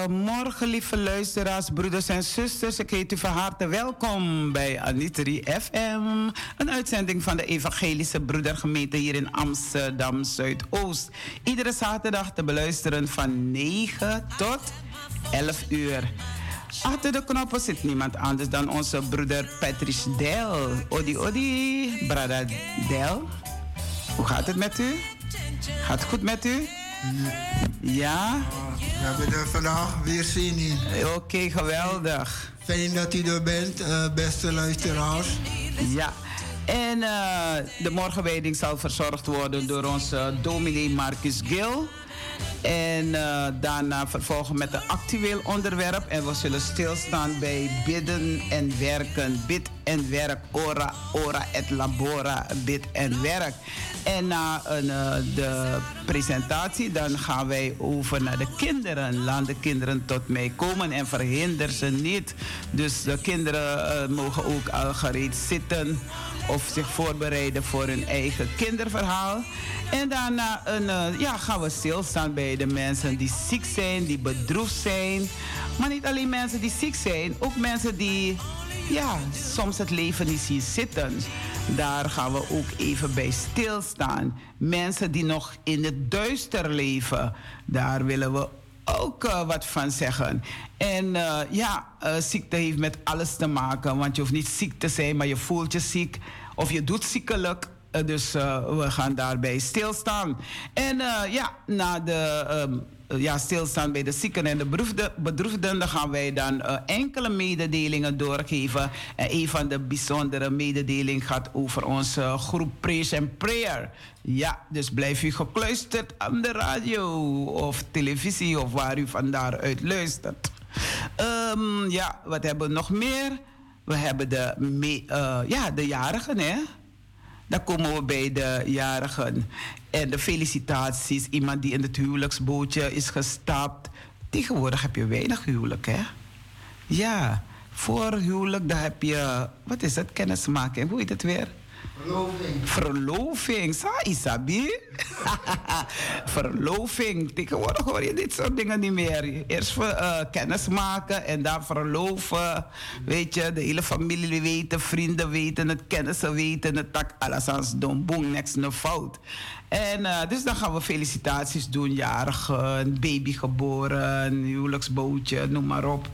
Goedemorgen, lieve luisteraars, broeders en zusters. Ik heet u van harte welkom bij Anitri FM. Een uitzending van de Evangelische Broedergemeente hier in Amsterdam Zuidoost. Iedere zaterdag te beluisteren van 9 tot 11 uur. Achter de knoppen zit niemand anders dan onze broeder Patrice Del. Odi, odi, brada Del. Hoe gaat het met u? Gaat het goed met u? Ja? We hebben er vandaag weer zin in. Oké, geweldig. Fijn dat u er bent, eh, beste luisteraars. Ja. En eh, de morgenwijding zal verzorgd worden door onze dominee Marcus Gil. En eh, daarna vervolgen met een actueel onderwerp. En we zullen stilstaan bij bidden en werken. Bid en werk. Ora, ora et labora. Bid en werk. En na een, eh, de presentatie dan gaan wij over naar de kinderen. Laat de kinderen tot mij komen en verhinder ze niet. Dus de kinderen eh, mogen ook al gereed zitten of zich voorbereiden voor hun eigen kinderverhaal. En daarna een, eh, ja, gaan we stilstaan bij de mensen die ziek zijn, die bedroefd zijn. Maar niet alleen mensen die ziek zijn, ook mensen die ja, soms het leven niet zien zitten. Daar gaan we ook even bij stilstaan. Mensen die nog in het duister leven, daar willen we ook uh, wat van zeggen. En uh, ja, uh, ziekte heeft met alles te maken. Want je hoeft niet ziek te zijn, maar je voelt je ziek. Of je doet ziekelijk. dus we gaan daarbij stilstaan. En ja, na de um, ja, stilstaan bij de zieken en de bedroefden, dan gaan wij dan enkele mededelingen doorgeven. En een van de bijzondere mededelingen gaat over onze groep Praise and Prayer. Ja, dus blijf u gekluisterd aan de radio of televisie of waar u vandaar uit luistert. Um, ja, wat hebben we nog meer? We hebben de, ja, de jarigen, hè? Dan komen we bij de jarigen. En de felicitaties. Iemand die in het huwelijksbootje is gestapt. Tegenwoordig heb je weinig huwelijk, hè? Ja, voor huwelijk dan heb je... Wat is het? Kennismaking. Hoe heet het weer? Verloving. Verloving, sa Isabi? verloving. Tegenwoordig hoor je dit soort dingen niet meer. Eerst uh, kennis maken en dan verloven. Weet je, de hele familie weten, vrienden weten het, kennissen weten het. Tak, alles als don, niks, no fout. En uh, dus dan gaan we felicitaties doen. Jarige, een baby geboren, huwelijksbootje, noem maar op.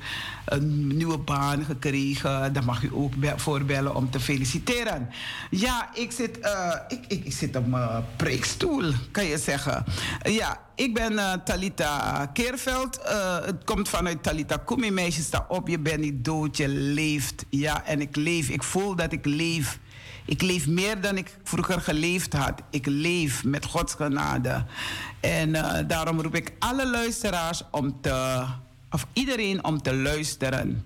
Een nieuwe baan gekregen. Dan mag u ook voorbellen om te feliciteren. Ja, ik zit, uh, ik, ik, zit op mijn preekstoel, kan je zeggen. Ja, ik ben uh, Talita Keerveld. het komt vanuit Talita Kumi. Meisje, sta op. Je bent niet dood, je leeft. Ja, en ik leef. Ik voel dat ik leef. Ik leef meer dan ik vroeger geleefd had. Ik leef met Gods genade. En uh, daarom roep ik alle luisteraars om te, of iedereen om te luisteren.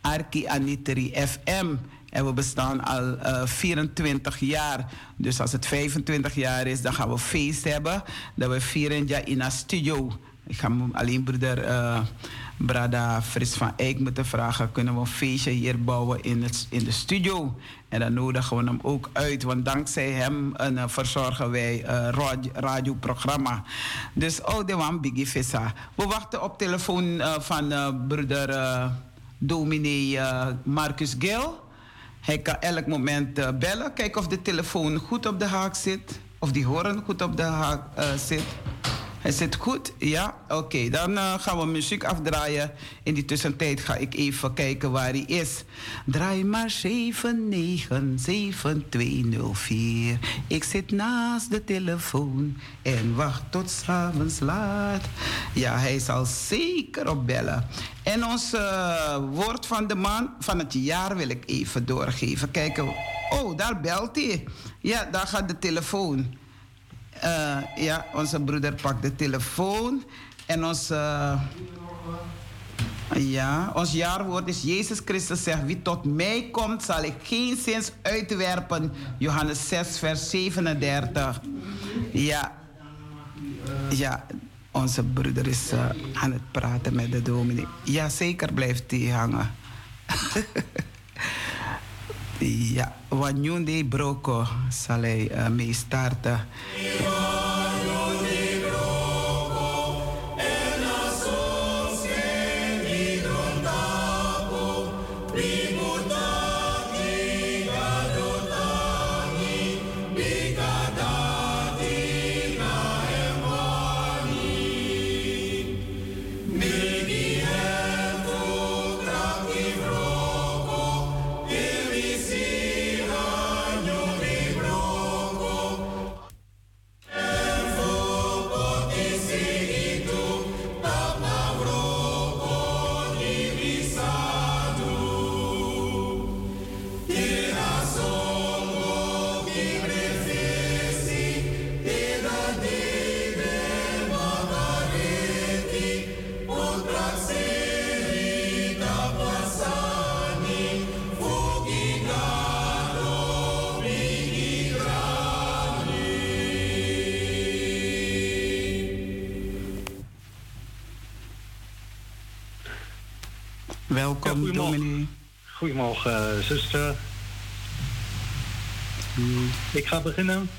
Arki Anitri FM. En we bestaan al uh, eh, 24 jaar. Dus als het 25 jaar is, dan gaan we feest hebben. Dat we vieren ja in een studio. Ik ga alleen broeder uh, Brada Fris van Eyck moeten vragen... kunnen we een feestje hier bouwen in, het, in de studio? En dan nodigen we hem ook uit, want dankzij hem uh, verzorgen wij een uh, radioprogramma. Dus oh, de man Biggie Vissa. We wachten op telefoon uh, van uh, broeder dominee Marcus Gil. Hij kan elk moment bellen, kijken of de telefoon goed op de haak zit. Of die horen goed op de haak zit. Hij zit goed? Ja? Oké, dan uh, gaan we muziek afdraaien. In die tussentijd ga ik even kijken waar hij is. Draai maar 797-7204. Ik zit naast de telefoon en wacht tot s'avonds laat. Ja, hij zal zeker opbellen. En ons uh, woord van de maand van het jaar wil ik even doorgeven. Kijken. Oh, daar belt hij. Ja, daar gaat de telefoon. Uh, ja, onze broeder pakt de telefoon. En ons, uh, ja, ons jaarwoord is Jezus Christus zegt, wie tot mij komt zal ik geen zins uitwerpen. Johannes 6, vers 37. Ja, ja onze broeder is uh, aan het praten met de dominee. Ja, zeker blijft hij hangen. Ja, Wanyundi Broko zal hij uh, mee starten. Welkom, ja, dominee. Goedemorgen, uh, zuster. Hmm, ik ga beginnen.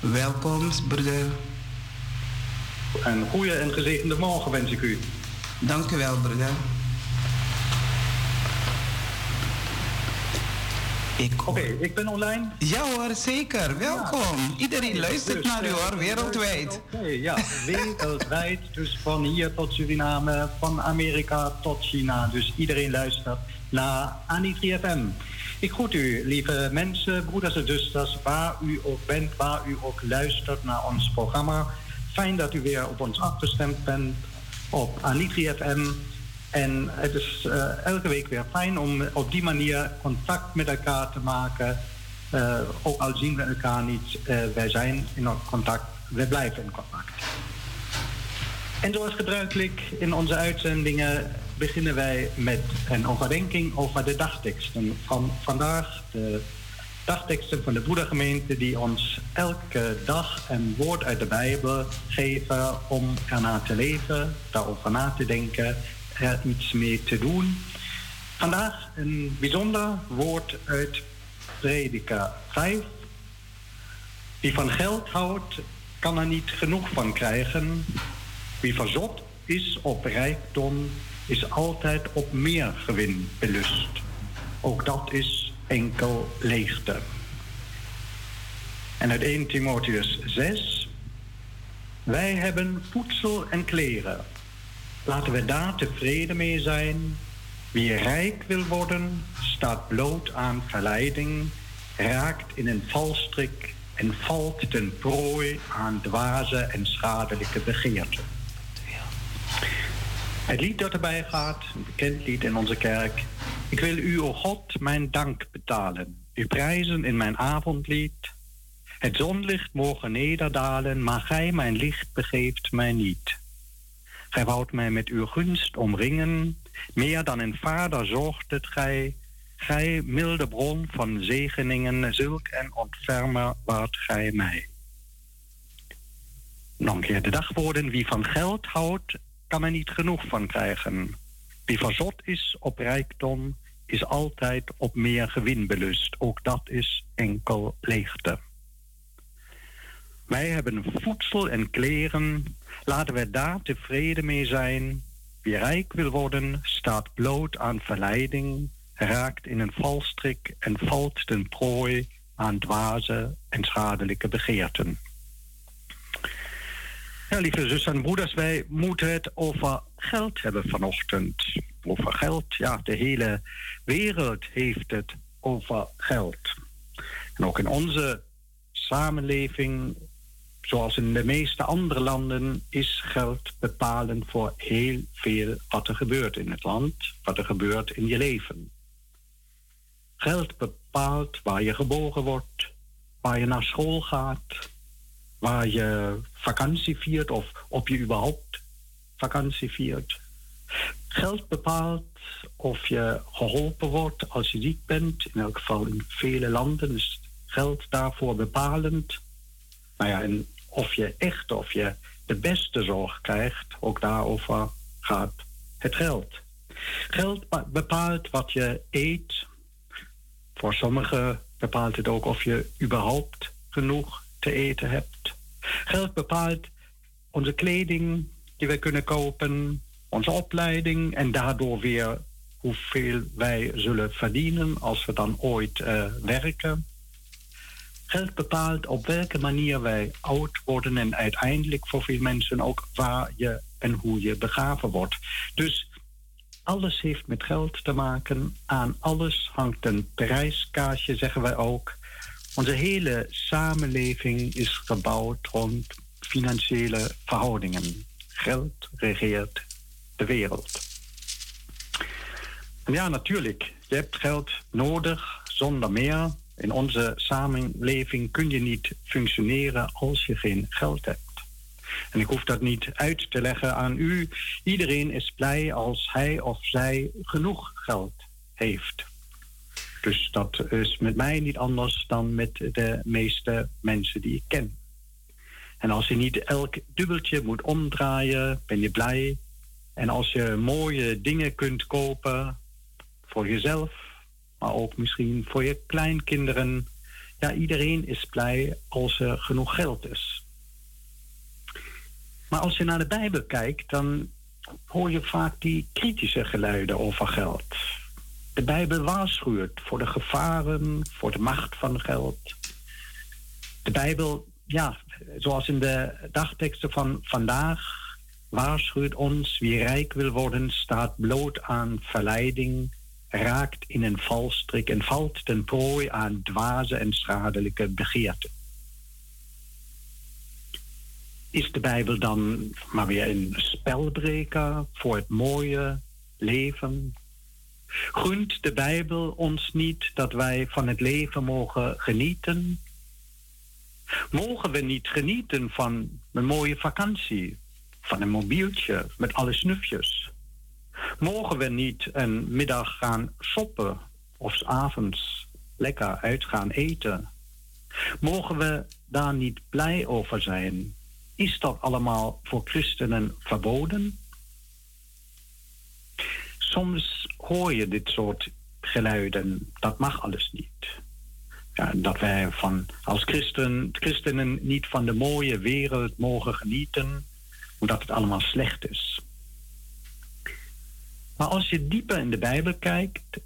Welkom, broeder. Een goede en gezegende morgen wens ik u. Dank u wel, broeder. Oké, ik ben online. Ja hoor, zeker. Welkom. Iedereen luistert dus, naar u hoor, wereldwijd. Oké, ja, wereldwijd. Dus van hier tot Suriname, van Amerika tot China. Dus iedereen luistert naar Anitri FM. Ik groet u, lieve mensen, broeders en zusters, waar u ook bent, waar u ook luistert naar ons programma. Fijn dat u weer op ons afgestemd bent op Anitri FM. En het is uh, elke week weer fijn om op die manier contact met elkaar te maken. Uh, ook al zien we elkaar niet, uh, wij zijn in contact, we blijven in contact. En zoals gebruikelijk in onze uitzendingen beginnen wij met een overdenking over de dagteksten van vandaag. De dagteksten van de Boeddha-gemeente die ons elke dag een woord uit de Bijbel geven om ernaar te leven, daarover na te denken er iets mee te doen. Vandaag een bijzonder woord uit Prediker 5. Wie van geld houdt, kan er niet genoeg van krijgen. Wie verzot is op rijkdom, is altijd op meer gewin belust. Ook dat is enkel leegte. En uit 1 Timotheus 6. Wij hebben voedsel en kleren. Laten we daar tevreden mee zijn. Wie rijk wil worden, staat bloot aan verleiding, raakt in een valstrik en valt ten prooi aan dwaze en schadelijke begeerten. Het lied dat erbij gaat, een bekend lied in onze kerk. Ik wil u, o God, mijn dank betalen. U prijzen in mijn avondlied. Het zonlicht mogen nederdalen, maar gij, mijn licht, begeeft mij niet. Gij woudt mij met uw gunst omringen, meer dan een vader zorgt het gij. Gij, milde bron van zegeningen, zulk en ontfermer waart gij mij. Nog een keer de dagwoorden. Wie van geld houdt, kan er niet genoeg van krijgen. Wie verzot is op rijkdom, is altijd op meer gewin belust. Ook dat is enkel leegte. Wij hebben voedsel en kleren. Laten we daar tevreden mee zijn. Wie rijk wil worden, staat bloot aan verleiding, raakt in een valstrik en valt ten prooi aan dwaze en schadelijke begeerten. Ja, lieve zussen en broeders, wij moeten het over geld hebben vanochtend. Over geld, ja, de hele wereld heeft het over geld. En ook in onze samenleving, zoals in de meeste andere landen, is geld bepalend voor heel veel wat er gebeurt in het land, wat er gebeurt in je leven. Geld bepaalt waar je geboren wordt, waar je naar school gaat, waar je vakantie viert of of je überhaupt vakantie viert. Geld bepaalt of je geholpen wordt als je ziek bent. In elk geval in vele landen is geld daarvoor bepalend. Nou ja, en of je echt of je de beste zorg krijgt, ook daarover gaat het geld. Geld bepaalt wat je eet. Voor sommigen bepaalt het ook of je überhaupt genoeg te eten hebt. Geld bepaalt onze kleding die we kunnen kopen, onze opleiding en daardoor weer hoeveel wij zullen verdienen als we dan ooit uh, werken. Geld bepaalt op welke manier wij oud worden en uiteindelijk voor veel mensen ook waar je en hoe je begraven wordt. Dus alles heeft met geld te maken. Aan alles hangt een prijskaartje, zeggen wij ook. Onze hele samenleving is gebouwd rond financiële verhoudingen. Geld regeert de wereld. Ja, natuurlijk, je hebt geld nodig zonder meer. In onze samenleving kun je niet functioneren als je geen geld hebt. En ik hoef dat niet uit te leggen aan u. Iedereen is blij als hij of zij genoeg geld heeft. Dus dat is met mij niet anders dan met de meeste mensen die ik ken. En als je niet elk dubbeltje moet omdraaien, ben je blij. En als je mooie dingen kunt kopen voor jezelf, maar ook misschien voor je kleinkinderen. Ja, iedereen is blij als er genoeg geld is. Maar als je naar de Bijbel kijkt, dan hoor je vaak die kritische geluiden over geld. De Bijbel waarschuwt voor de gevaren, voor de macht van geld. De Bijbel ja, zoals in de dagteksten van vandaag, waarschuwt ons wie rijk wil worden, staat bloot aan verleiding, raakt in een valstrik en valt ten prooi aan dwaze en schadelijke begeerten. Is de Bijbel dan maar weer een spelbreker voor het mooie leven? Gunt de Bijbel ons niet dat wij van het leven mogen genieten Mogen we niet genieten van een mooie vakantie, van een mobieltje met alle snufjes? Mogen we niet een middag gaan shoppen of avonds lekker uit gaan eten? Mogen we daar niet blij over zijn? Is dat allemaal voor christenen verboden? Soms hoor je dit soort geluiden. Dat mag alles niet. ja, dat wij van, als christen, christenen niet van de mooie wereld mogen genieten, omdat het allemaal slecht is. Maar als je dieper in de Bijbel kijkt,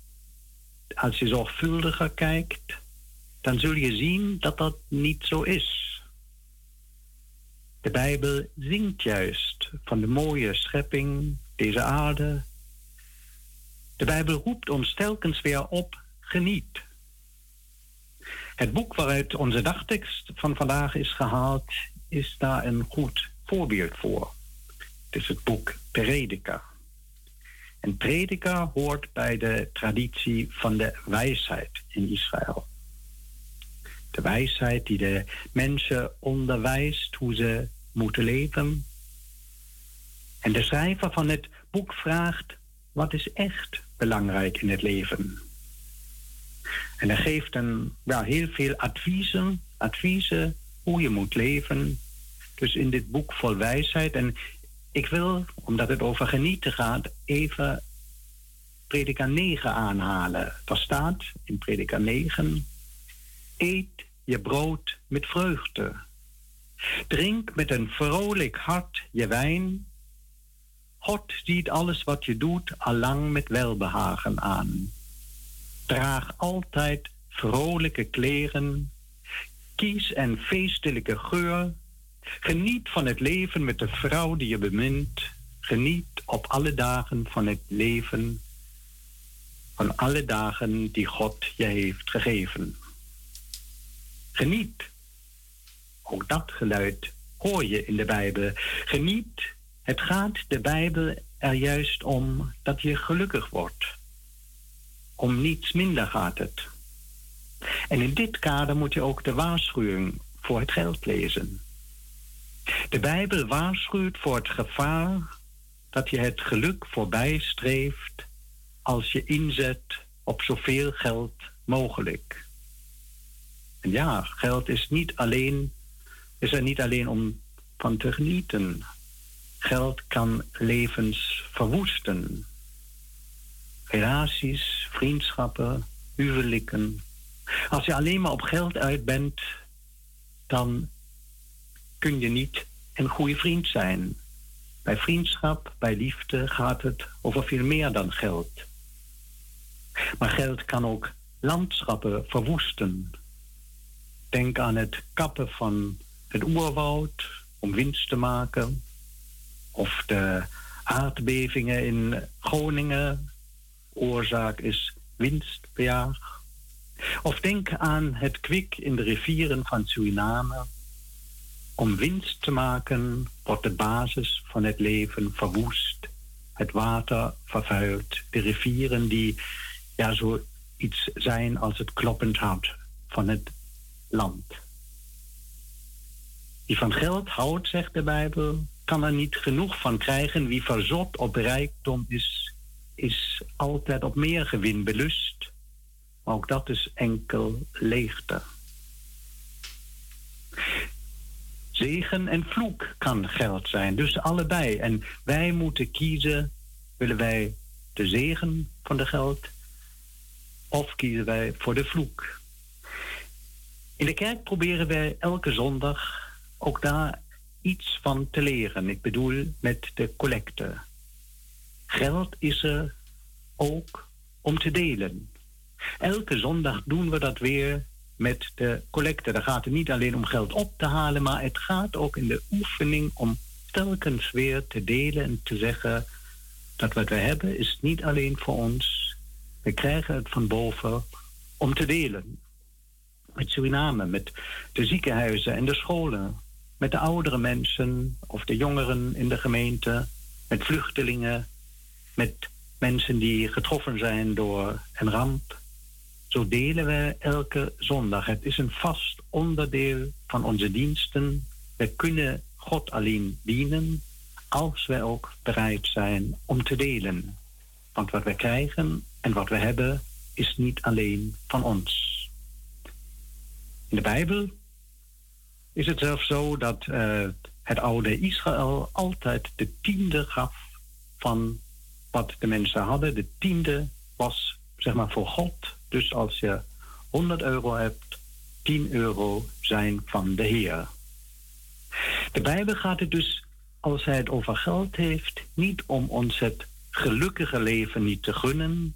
als je zorgvuldiger kijkt, dan zul je zien dat dat niet zo is. De Bijbel zingt juist van de mooie schepping, deze aarde. De Bijbel roept ons telkens weer op, geniet. Het boek waaruit onze dagtekst van vandaag is gehaald, is daar een goed voorbeeld voor. Het is het boek Prediker. En Prediker hoort bij de traditie van de wijsheid in Israël. De wijsheid die de mensen onderwijst hoe ze moeten leven. En de schrijver van het boek vraagt: wat is echt belangrijk in het leven? En hij geeft dan ja, heel veel adviezen, adviezen hoe je moet leven. Dus in dit boek vol wijsheid. En ik wil, omdat het over genieten gaat, even Prediker 9 aanhalen. Daar staat in Prediker 9: Eet je brood met vreugde. Drink met een vrolijk hart je wijn. God ziet alles wat je doet allang met welbehagen aan. Draag altijd vrolijke kleren. Kies een feestelijke geur. Geniet van het leven met de vrouw die je bemint. Geniet op alle dagen van het leven. Van alle dagen die God je heeft gegeven. Geniet. Ook dat geluid hoor je in de Bijbel. Geniet. Het gaat de Bijbel er juist om dat je gelukkig wordt. Om niets minder gaat het. En in dit kader moet je ook de waarschuwing voor het geld lezen. De Bijbel waarschuwt voor het gevaar dat je het geluk voorbij streeft als je inzet op zoveel geld mogelijk. En ja, geld is, niet alleen, is er niet alleen om van te genieten. Geld kan levens verwoesten. Relaties, vriendschappen, huwelijken. Als je alleen maar op geld uit bent, dan kun je niet een goede vriend zijn. Bij vriendschap, bij liefde gaat het over veel meer dan geld. Maar geld kan ook landschappen verwoesten. Denk aan het kappen van het oerwoud om winst te maken. Of de aardbevingen in Groningen. Oorzaak is winstbejaag. Of denk aan het kwik in de rivieren van Suriname. Om winst te maken wordt de basis van het leven verwoest. Het water vervuild. De rivieren die ja, zoiets zijn als het kloppend hart van het land. Wie van geld houdt, zegt de Bijbel, kan er niet genoeg van krijgen. Wie verzot op rijkdom is, is altijd op meer gewin belust. Maar ook dat is enkel leegte. Zegen en vloek kan geld zijn, dus allebei. En wij moeten kiezen, willen wij de zegen van de geld of kiezen wij voor de vloek? In de kerk proberen wij elke zondag ook daar iets van te leren. Ik bedoel met de collecte. Geld is er ook om te delen. Elke zondag doen we dat weer met de collecte. Daar gaat het niet alleen om geld op te halen, maar het gaat ook in de oefening om telkens weer te delen en te zeggen dat wat we hebben is niet alleen voor ons. We krijgen het van boven om te delen met Suriname, met de ziekenhuizen en de scholen, met de oudere mensen of de jongeren in de gemeente, met vluchtelingen, met mensen die getroffen zijn door een ramp. Zo delen we elke zondag. Het is een vast onderdeel van onze diensten. We kunnen God alleen dienen als wij ook bereid zijn om te delen. Want wat we krijgen en wat we hebben is niet alleen van ons. In de Bijbel is het zelfs zo dat uh, het oude Israël altijd de tiende gaf van wat de mensen hadden. De tiende was zeg maar voor God. Dus als je 100 euro hebt, 10 euro zijn van de Heer. De Bijbel gaat het dus, als hij het over geld heeft, niet om ons het gelukkige leven niet te gunnen.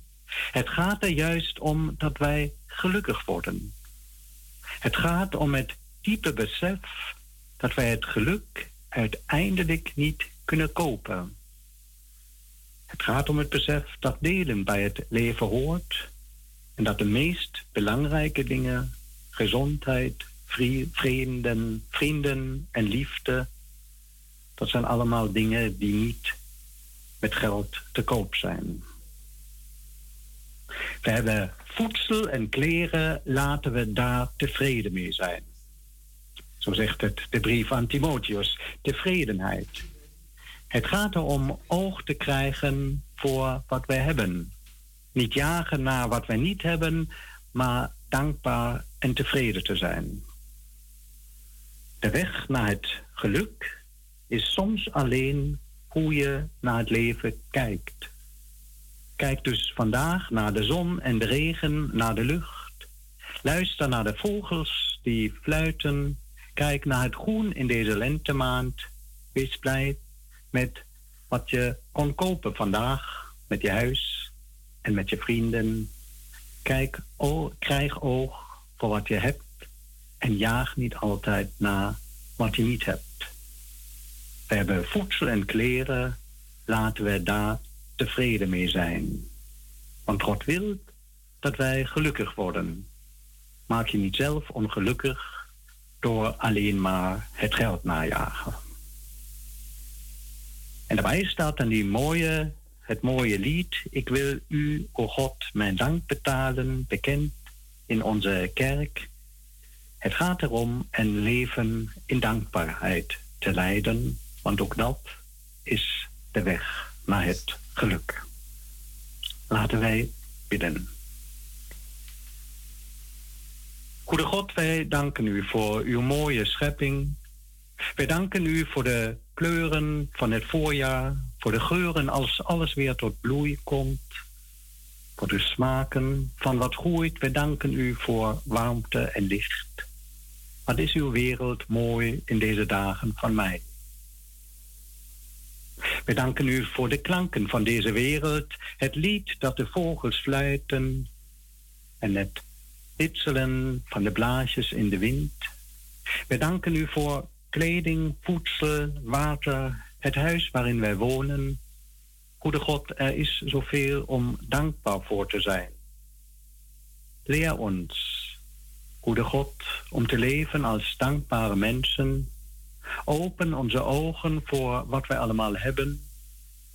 Het gaat er juist om dat wij gelukkig worden. Het gaat om het diepe besef dat wij het geluk uiteindelijk niet kunnen kopen. Het gaat om het besef dat delen bij het leven hoort en dat de meest belangrijke dingen, gezondheid, vrienden, vrienden en liefde, dat zijn allemaal dingen die niet met geld te koop zijn. We hebben voedsel en kleren, laten we daar tevreden mee zijn. Zo zegt het de brief aan Timotheus, tevredenheid. Het gaat erom oog te krijgen voor wat wij hebben. Niet jagen naar wat wij niet hebben, maar dankbaar en tevreden te zijn. De weg naar het geluk is soms alleen hoe je naar het leven kijkt. Kijk dus vandaag naar de zon en de regen, naar de lucht. Luister naar de vogels die fluiten. Kijk naar het groen in deze lentemaand. Wees blij met wat je kon kopen vandaag, met je huis en met je vrienden. Kijk, oh, krijg oog voor wat je hebt en jaag niet altijd naar wat je niet hebt. We hebben voedsel en kleren, laten we daar tevreden mee zijn. Want God wil dat wij gelukkig worden. Maak je niet zelf ongelukkig door alleen maar het geld najagen. En daarbij staat dan die mooie, het mooie lied. Ik wil u, o God, mijn dank betalen, bekend in onze kerk. Het gaat erom een leven in dankbaarheid te leiden, want ook dat is de weg naar het geluk. Laten wij bidden. Goede God, wij danken u voor uw mooie schepping. Wij danken u voor de kleuren van het voorjaar, voor de geuren als alles weer tot bloei komt, voor de smaken van wat groeit. Wij danken u voor warmte en licht. Wat is uw wereld mooi in deze dagen van mij? We danken u voor de klanken van deze wereld, het lied dat de vogels fluiten en het ritselen van de blaasjes in de wind. We danken u voor kleding, voedsel, water, het huis waarin wij wonen. Goede God, er is zoveel om dankbaar voor te zijn. Leer ons, goede God, om te leven als dankbare mensen Open onze ogen voor wat wij allemaal hebben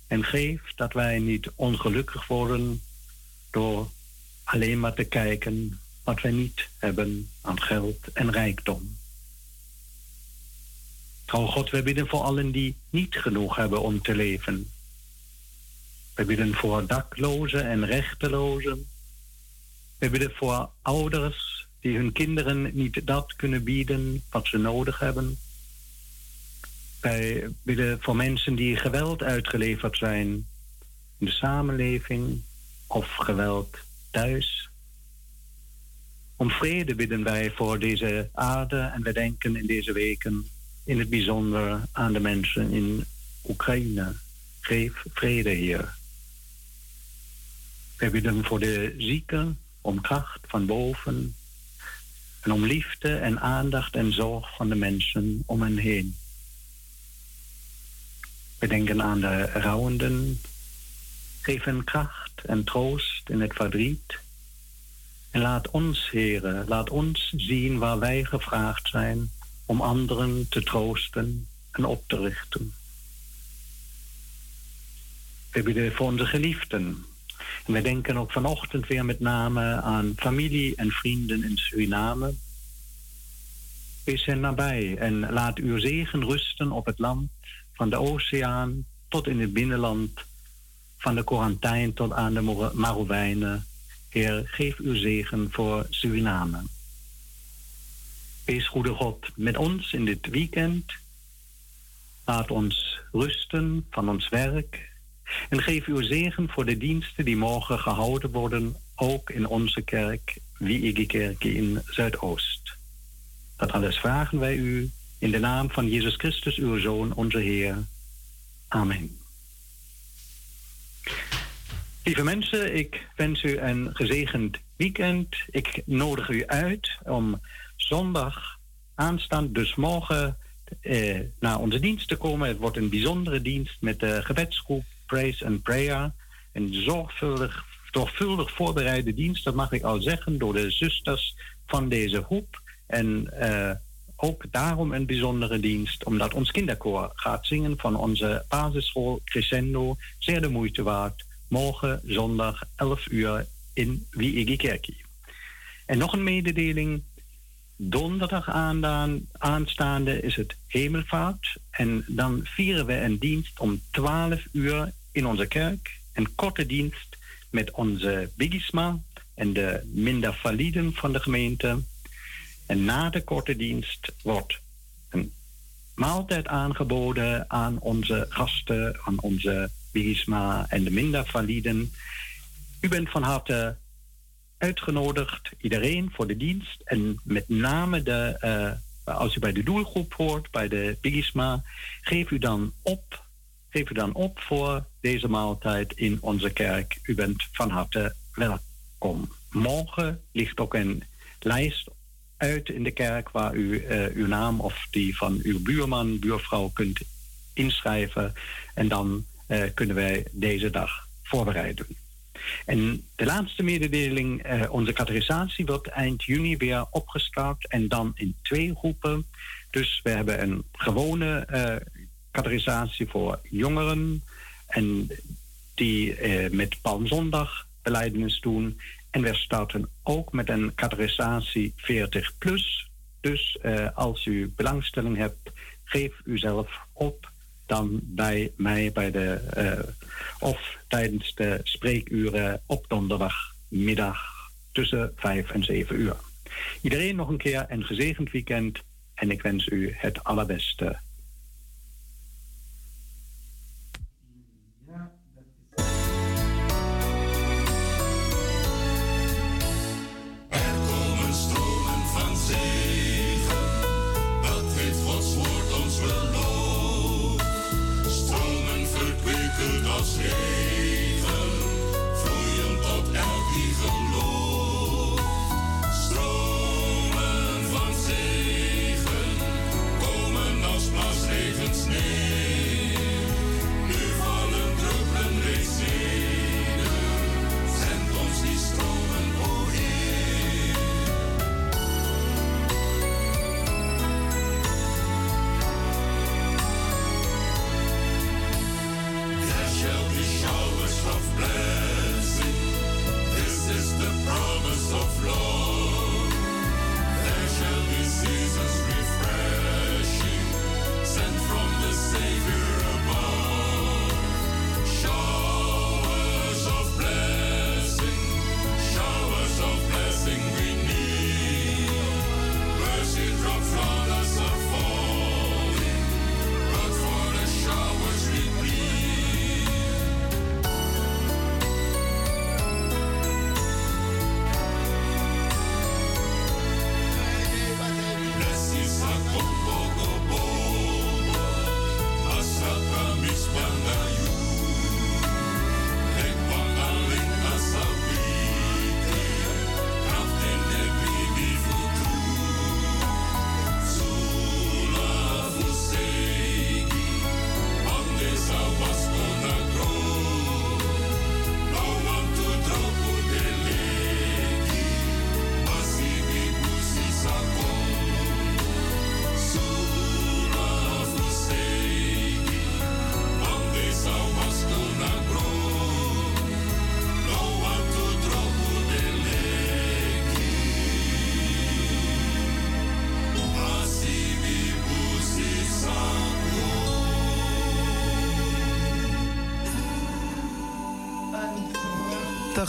en geef dat wij niet ongelukkig worden door alleen maar te kijken wat wij niet hebben aan geld en rijkdom. Trouw God, wij bidden voor allen die niet genoeg hebben om te leven. We bidden voor daklozen en rechtelozen. We bidden voor ouders die hun kinderen niet dat kunnen bieden wat ze nodig hebben. Wij willen voor mensen die geweld uitgeleverd zijn in de samenleving of geweld thuis. Om vrede bidden wij voor deze aarde en we denken in deze weken in het bijzonder aan de mensen in Oekraïne. Geef vrede hier. Wij bidden voor de zieken om kracht van boven en om liefde en aandacht en zorg van de mensen om hen heen. We denken aan de rouwenden. Geef hen kracht en troost in het verdriet. En laat ons, heren, laat ons zien waar wij gevraagd zijn om anderen te troosten en op te richten. We bidden voor onze geliefden. En we denken ook vanochtend weer met name aan familie en vrienden in Suriname. Wees hen nabij en laat uw zegen rusten op het land van de oceaan tot in het binnenland, van de Corantijn tot aan de Marowijnen. Heer, geef uw zegen voor Suriname. Wees goede God met ons in dit weekend. Laat ons rusten van ons werk. En geef uw zegen voor de diensten die morgen gehouden worden, ook in onze kerk, Wiege Kerk in Zuidoost. Dat alles vragen wij u in de naam van Jezus Christus, uw Zoon, onze Heer. Amen. Lieve mensen, ik wens u een gezegend weekend. Ik nodig u uit om zondag aanstaand, dus morgen, eh, naar onze dienst te komen. Het wordt een bijzondere dienst met de gebedsgroep Praise and Prayer. Een zorgvuldig, zorgvuldig voorbereide dienst, dat mag ik al zeggen, door de zusters van deze groep. En uh, ook daarom een bijzondere dienst, omdat ons kinderkoor gaat zingen van onze basisschool Crescendo, zeer de moeite waard, morgen zondag 11 uur in Wiegekerkie. En nog een mededeling. Donderdag aanstaande is het hemelvaart. En dan vieren we een dienst om 12 uur in onze kerk. Een korte dienst met onze bigisma en de minder validen van de gemeente. En na de korte dienst wordt een maaltijd aangeboden aan onze gasten, aan onze bigisma en de minder validen. U bent van harte uitgenodigd, iedereen voor de dienst. En met name de, uh, als u bij de doelgroep hoort, bij de Bigisma, geef u dan op. Geef u dan op voor deze maaltijd in onze kerk. U bent van harte welkom. Morgen ligt ook een lijst uit in de kerk waar u uh, uw naam of die van uw buurman, buurvrouw kunt inschrijven. En dan uh, kunnen wij deze dag voorbereiden. En de laatste mededeling, uh, onze categorisatie wordt eind juni weer opgestart en dan in twee groepen. Dus we hebben een gewone categorisatie voor jongeren en die uh, met Palmzondag beleidenis doen. En we starten ook met een categorisatie 40 plus. Dus als u belangstelling hebt, geef uzelf op dan bij mij bij de, uh, of tijdens de spreekuren op donderdagmiddag tussen 5 en 7 uur. Iedereen nog een keer een gezegend weekend en ik wens u het allerbeste.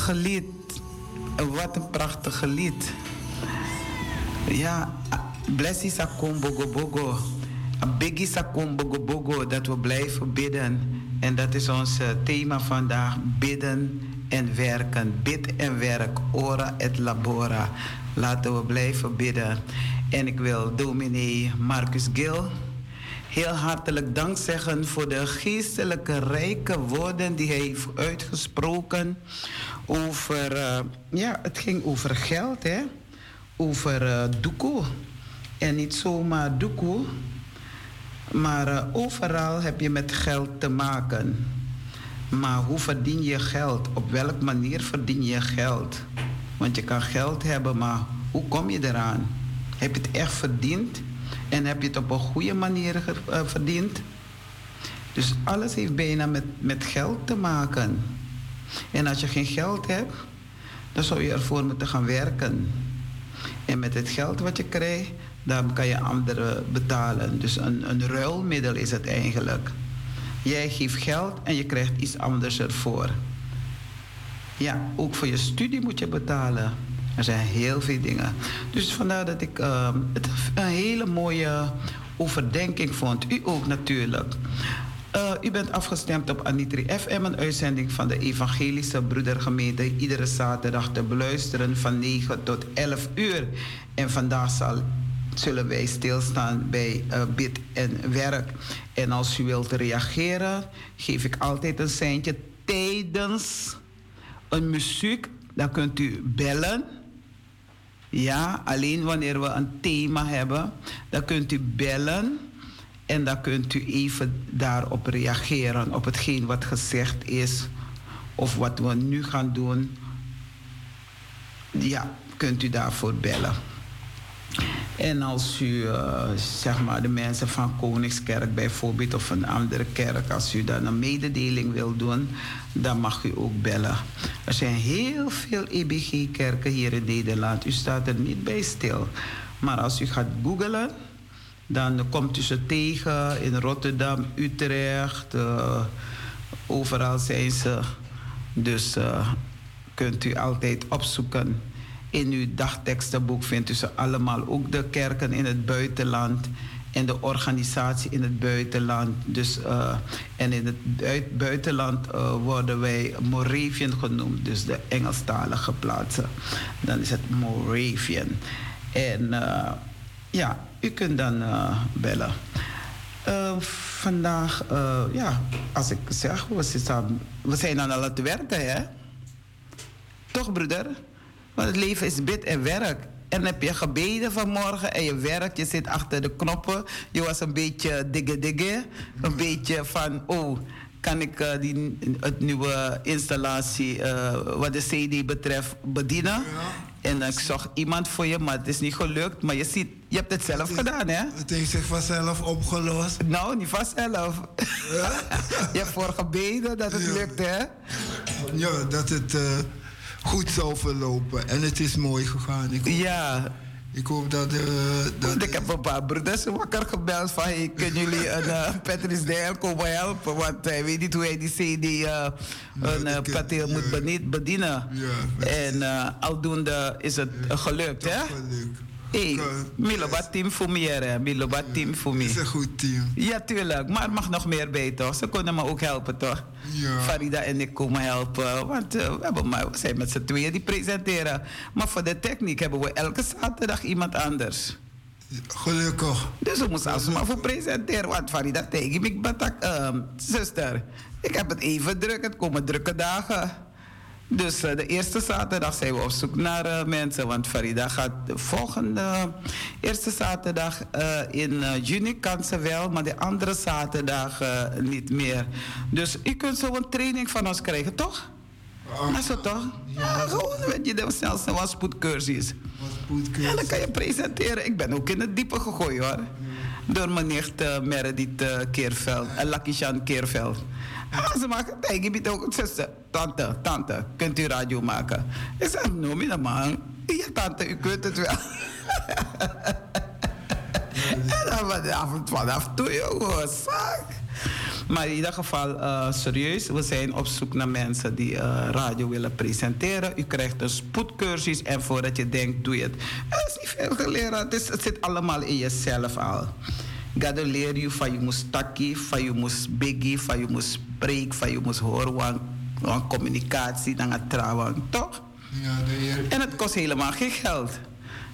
Prachtige lied. Wat een prachtige lied. Ja, blessie sakom bogo bogo. Biggie sakom bogo bogo. Dat we blijven bidden. En dat is ons eh, thema vandaag. Bidden en werken. Bid en werk. Ora et labora. Laten we blijven bidden. En ik wil dominee Marcus Gil heel hartelijk dank zeggen voor de geestelijke rijke woorden die hij heeft uitgesproken over, uh, ja, het ging over geld, hè? over uh, doekoe. En niet zomaar doekoe, maar uh, overal heb je met geld te maken. Maar hoe verdien je geld? Op welke manier verdien je geld? Want je kan geld hebben, maar hoe kom je eraan? Heb je het echt verdiend? En heb je het op een goede manier verdiend? Dus alles heeft bijna met, met geld te maken. En als je geen geld hebt, dan zou je ervoor moeten gaan werken. En met het geld wat je krijgt, dan kan je anderen betalen. Dus een, een ruilmiddel is het eigenlijk. Jij geeft geld en je krijgt iets anders ervoor. Ja, ook voor je studie moet je betalen. Er zijn heel veel dingen. Dus vandaar dat ik uh, het een hele mooie overdenking vond. U ook natuurlijk. Uh, u bent afgestemd op Anitri FM, een uitzending van de Evangelische Broedergemeente. Iedere zaterdag te beluisteren van 9 tot 11 uur. En vandaag zal, zullen wij stilstaan bij uh, bid en werk. En als u wilt reageren, geef ik altijd een seintje tijdens een muziek. Dan kunt u bellen. Ja, alleen wanneer we een thema hebben, dan kunt u bellen en dan kunt u even daarop reageren, op hetgeen wat gezegd is of wat we nu gaan doen. Ja, kunt u daarvoor bellen. En als u, uh, zeg maar, de mensen van Koningskerk bijvoorbeeld of een andere kerk, als u dan een mededeling wil doen, dan mag u ook bellen. Er zijn heel veel EBG-kerken hier in Nederland. U staat er niet bij stil. Maar als u gaat googlen, dan komt u ze tegen in Rotterdam, Utrecht. Uh, overal zijn ze. Dus uh, kunt u altijd opzoeken. In uw dagtekstenboek vindt u ze allemaal. Ook de kerken in het buitenland en de organisatie in het buitenland. Dus, uh, en in het buitenland worden wij Moravian genoemd, dus de Engelstalige plaatsen. Dan is het Moravian. En ja, u kunt dan bellen. vandaag, ja, als ik zeg, we, zitten, we zijn aan het werken, hè? Toch, broeder? Want het leven is bid en werk. En heb je gebeden vanmorgen en je werkt, je zit achter de knoppen. Je was een beetje digge digge. Een beetje van, oh, kan ik uh, die het nieuwe installatie, uh, wat de CD betreft, bedienen? Ja. En ik zocht iemand voor je, maar het is niet gelukt. Maar je ziet, je hebt het zelf het is, gedaan, hè? Het heeft zich vanzelf opgelost. Nou, niet vanzelf. Ja? je hebt voor gebeden dat het ja. lukt, hè? Ja, dat het... Uh goed zou verlopen. En het is mooi gegaan. Ik hoop, ja. Ik hoop dat... Uh, dat ik heb een paar broeders wakker gebeld van... Hey, kunnen jullie een uh, Patrice Dijl komen helpen? Want hij weet niet hoe hij die CD uh, een uh, pateel moet bedienen. Ja, en aldoende is het gelukt, hè? Gelukt. Miloba team voor meer, Miloba team voor meer. Is een goed team. Ja, tuurlijk. Maar er mag nog meer bij, toch? Ze kunnen me ook helpen, toch? Ja. Farida en ik komen helpen. Want uh, we, hebben maar, we zijn met z'n tweeën die presenteren. Maar voor de techniek hebben we elke zaterdag iemand anders. Gelukkig. Dus we moeten alsmaar voor presenteren. Want Farida tegen ik batak, um, zuster. Ik heb het even druk. Het komen drukke dagen. Dus uh, de eerste zaterdag zijn we op zoek naar uh, mensen. Want Farida gaat de volgende eerste zaterdag uh, in juni kan ze wel, maar de andere zaterdag niet meer. Dus u kunt zo een training van ons krijgen, toch? Uh, is dat toch? Ja, ja gewoon weet je, de snelste was spoedcursus. spoedcursus. Ja, dan kan je presenteren. Ik ben ook in het diepe gegooid hoor. Door mijn nicht Meredith Keerveld, en Lakishan Keerveld. Ze maken me ook. Zuster, tante, tante, kunt u radio maken? Ik zeg, noem je dat man. Ja, tante, u kunt het wel. en dan vanaf, vanaf toen, jongen, zak. Maar in ieder geval, uh, serieus, we zijn op zoek naar mensen die uh, radio willen presenteren. U krijgt een spoedcursus en voordat je denkt, doe je het. Het is niet veel geleerd, het, het zit allemaal in jezelf al. Gado leer je van je moest takkie, van je moest biggie, van je moest spreken, van je moest horen, van, communicatie, dan het trouwen, toch? Ja, de heer... En het kost helemaal geen geld.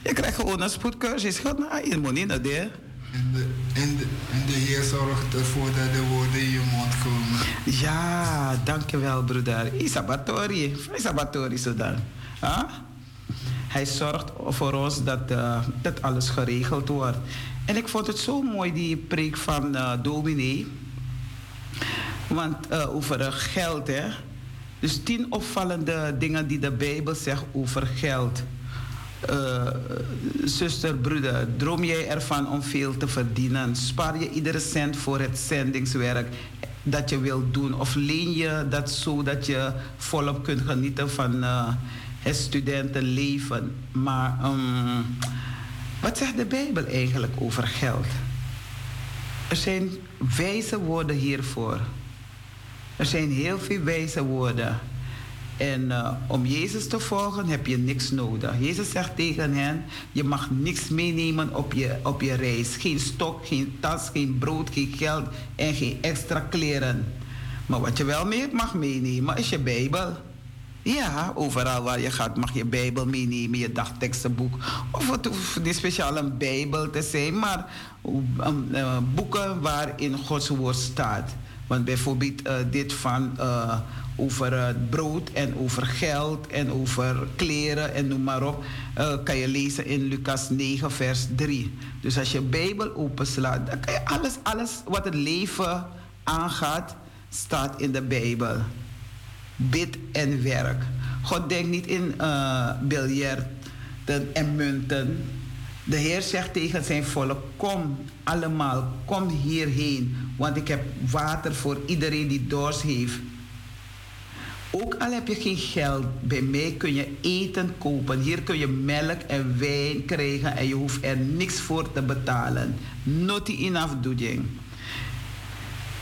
Je krijgt gewoon een spoedcursus. Gaat naar je moet niet naar daar. En de, en, de, en de Heer zorgt ervoor dat de woorden in je mond komen. Ja, dankjewel broeder. Isabatori. Isabatori zodan. Huh? Hij zorgt voor ons dat, uh, dat alles geregeld wordt. En ik vond het zo mooi, die preek van uh, dominee. Want uh, over geld, hè. Dus tien opvallende dingen die de Bijbel zegt over geld. Zuster, broeder, droom jij ervan om veel te verdienen? Spaar je iedere cent voor het zendingswerk dat je wilt doen? Of leen je dat zo dat je volop kunt genieten van het studentenleven? Maar um, wat zegt de Bijbel eigenlijk over geld? Er zijn wijze woorden hiervoor. Er zijn heel veel wijze woorden. En uh, om Jezus te volgen heb je niks nodig. Jezus zegt tegen hen: Je mag niks meenemen op je, op je reis. Geen stok, geen tas, geen brood, geen geld en geen extra kleren. Maar wat je wel mee mag meenemen is je Bijbel. Ja, overal waar je gaat mag je Bijbel meenemen, je dagtekstenboek. Of het hoeft niet speciaal een Bijbel te zijn, maar um, uh, boeken waarin Gods woord staat. Want bijvoorbeeld uh, dit van uh, over uh, brood en over geld en over kleren en noem maar op, kan je lezen in Lucas 9, vers 3. Dus als je Bijbel openslaat, dan kan je alles, alles wat het leven aangaat, staat in de Bijbel. Bid en werk. God denkt niet in biljarten en munten. De Heer zegt tegen zijn volk: Kom allemaal, kom hierheen, want ik heb water voor iedereen die dorst heeft. Ook al heb je geen geld, bij mij kun je eten kopen. Hier kun je melk en wijn krijgen en je hoeft er niks voor te betalen. Not enough doing.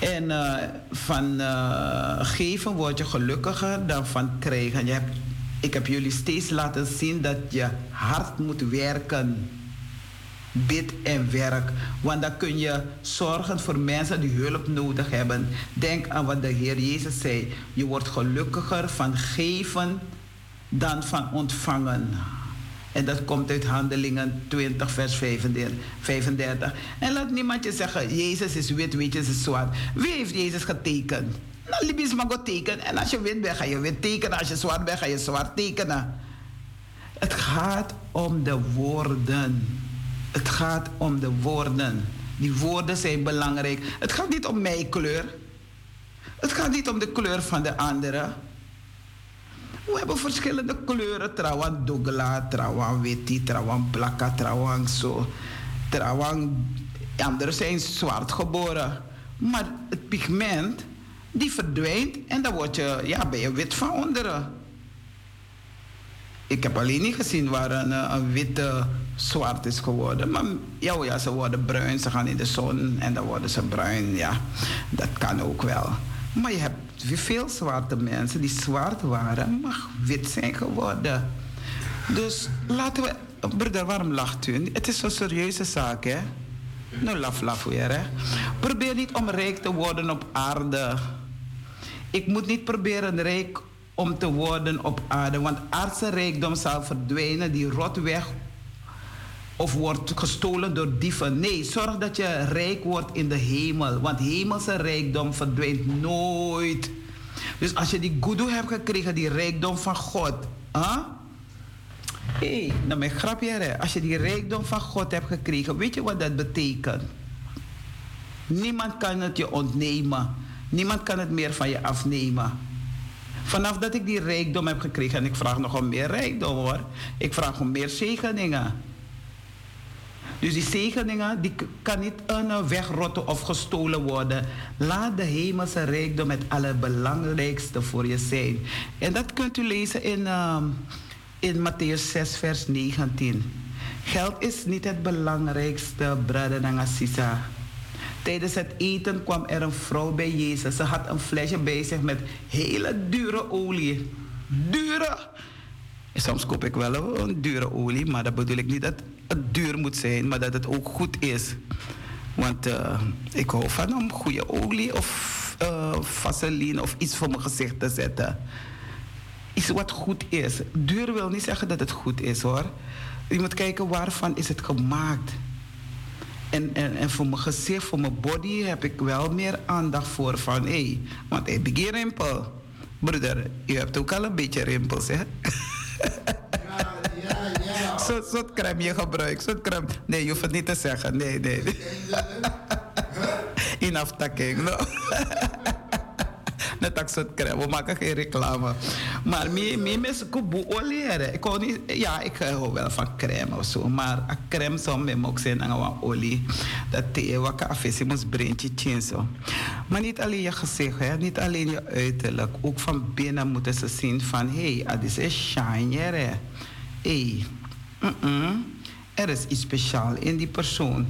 En uh, van uh, geven word je gelukkiger dan van krijgen. Je hebt, ik heb jullie steeds laten zien dat je hard moet werken bid en werk. Want dan kun je zorgen voor mensen die hulp nodig hebben. Denk aan wat de Heer Jezus zei. Je wordt gelukkiger van geven dan van ontvangen. En dat komt uit Handelingen 20, vers 35. En laat niemand je zeggen, Jezus is wit, weet is zwart. Wie heeft Jezus getekend? Nou, Libisch mag ook tekenen. En als je wit bent, ga je wit tekenen. Als je zwart bent, ga je zwart tekenen. Het gaat om de woorden. Het gaat om de woorden. Die woorden zijn belangrijk. Het gaat niet om mijn kleur. Het gaat niet om de kleur van de anderen. We hebben verschillende kleuren. Trouwens dogla, trouwens witti, trouwens blakka, trouwens zo. Trouwens, anderen zijn zwart geboren. Maar het pigment, die verdwijnt en dan word je, ja, ben je wit van onderen. Ik heb alleen niet gezien waar een, een witte zwart is geworden. Maar ja, ja, ze worden bruin, ze gaan in de zon en dan worden ze bruin. Ja, dat kan ook wel. Maar je hebt veel zwarte mensen die zwart waren, maar wit zijn geworden. Dus laten we. Broeder, waarom lacht u? Het is een serieuze zaak, hè? Nou, laf, laf weer, hè? Probeer niet om rijk te worden op aarde. Ik moet niet proberen rijk om te worden op aarde, want aardse rijkdom zal verdwijnen, die rot weg of wordt gestolen door dieven. Nee, zorg dat je rijk wordt in de hemel. Want hemelse rijkdom verdwijnt nooit. Dus als je die goedoe hebt gekregen, die rijkdom van God. Huh? Hé, hey, nou mijn grapje hè. Als je die rijkdom van God hebt gekregen, weet je wat dat betekent? Niemand kan het je ontnemen. Niemand kan het meer van je afnemen. Vanaf dat ik die rijkdom heb gekregen, en ik vraag nog om meer rijkdom hoor. Ik vraag om meer zegeningen. Dus die zegeningen die kan niet uh, wegrotten of gestolen worden. Laat de hemelse rijkdom het allerbelangrijkste voor je zijn. En dat kunt u lezen in, uh, in Matthäus 6, vers 19. Geld is niet het belangrijkste, brother Nangasisa. Tijdens het eten kwam er een vrouw bij Jezus. Ze had een flesje bij zich met hele dure olie. Dure! Soms koop ik wel een dure olie, maar dat bedoel ik niet dat duur moet zijn, maar dat het ook goed is. Want uh, ik hou van om goede olie of uh, vaseline of iets voor mijn gezicht te zetten. Iets wat goed is. Duur wil niet zeggen dat het goed is hoor. Je moet kijken waarvan is het gemaakt. En, en, en voor mijn gezicht, voor mijn body heb ik wel meer aandacht voor van hé, hey, want heb ik hier rimpel. Broeder, je hebt ook al een beetje rimpels, hè? Zo'n soort crème je gebruikt. Zo'n crème. Nee, je hoeft het niet te zeggen. Nee, nee. In aftakking, no? Net als het crème. We maken geen reclame. Maar meer mensen kopen olie. Ik hou niet, ja, ik hou wel van crème of zo. Maar crème zou me ook zijn aan olie. Dat thee, wat café, moest breintje tjen zo. Maar niet alleen je gezicht, hè, niet alleen je uiterlijk. Ook van binnen moeten ze zien van, hé, hey, dit is shine, hè. Hé, er is iets speciaals in die persoon.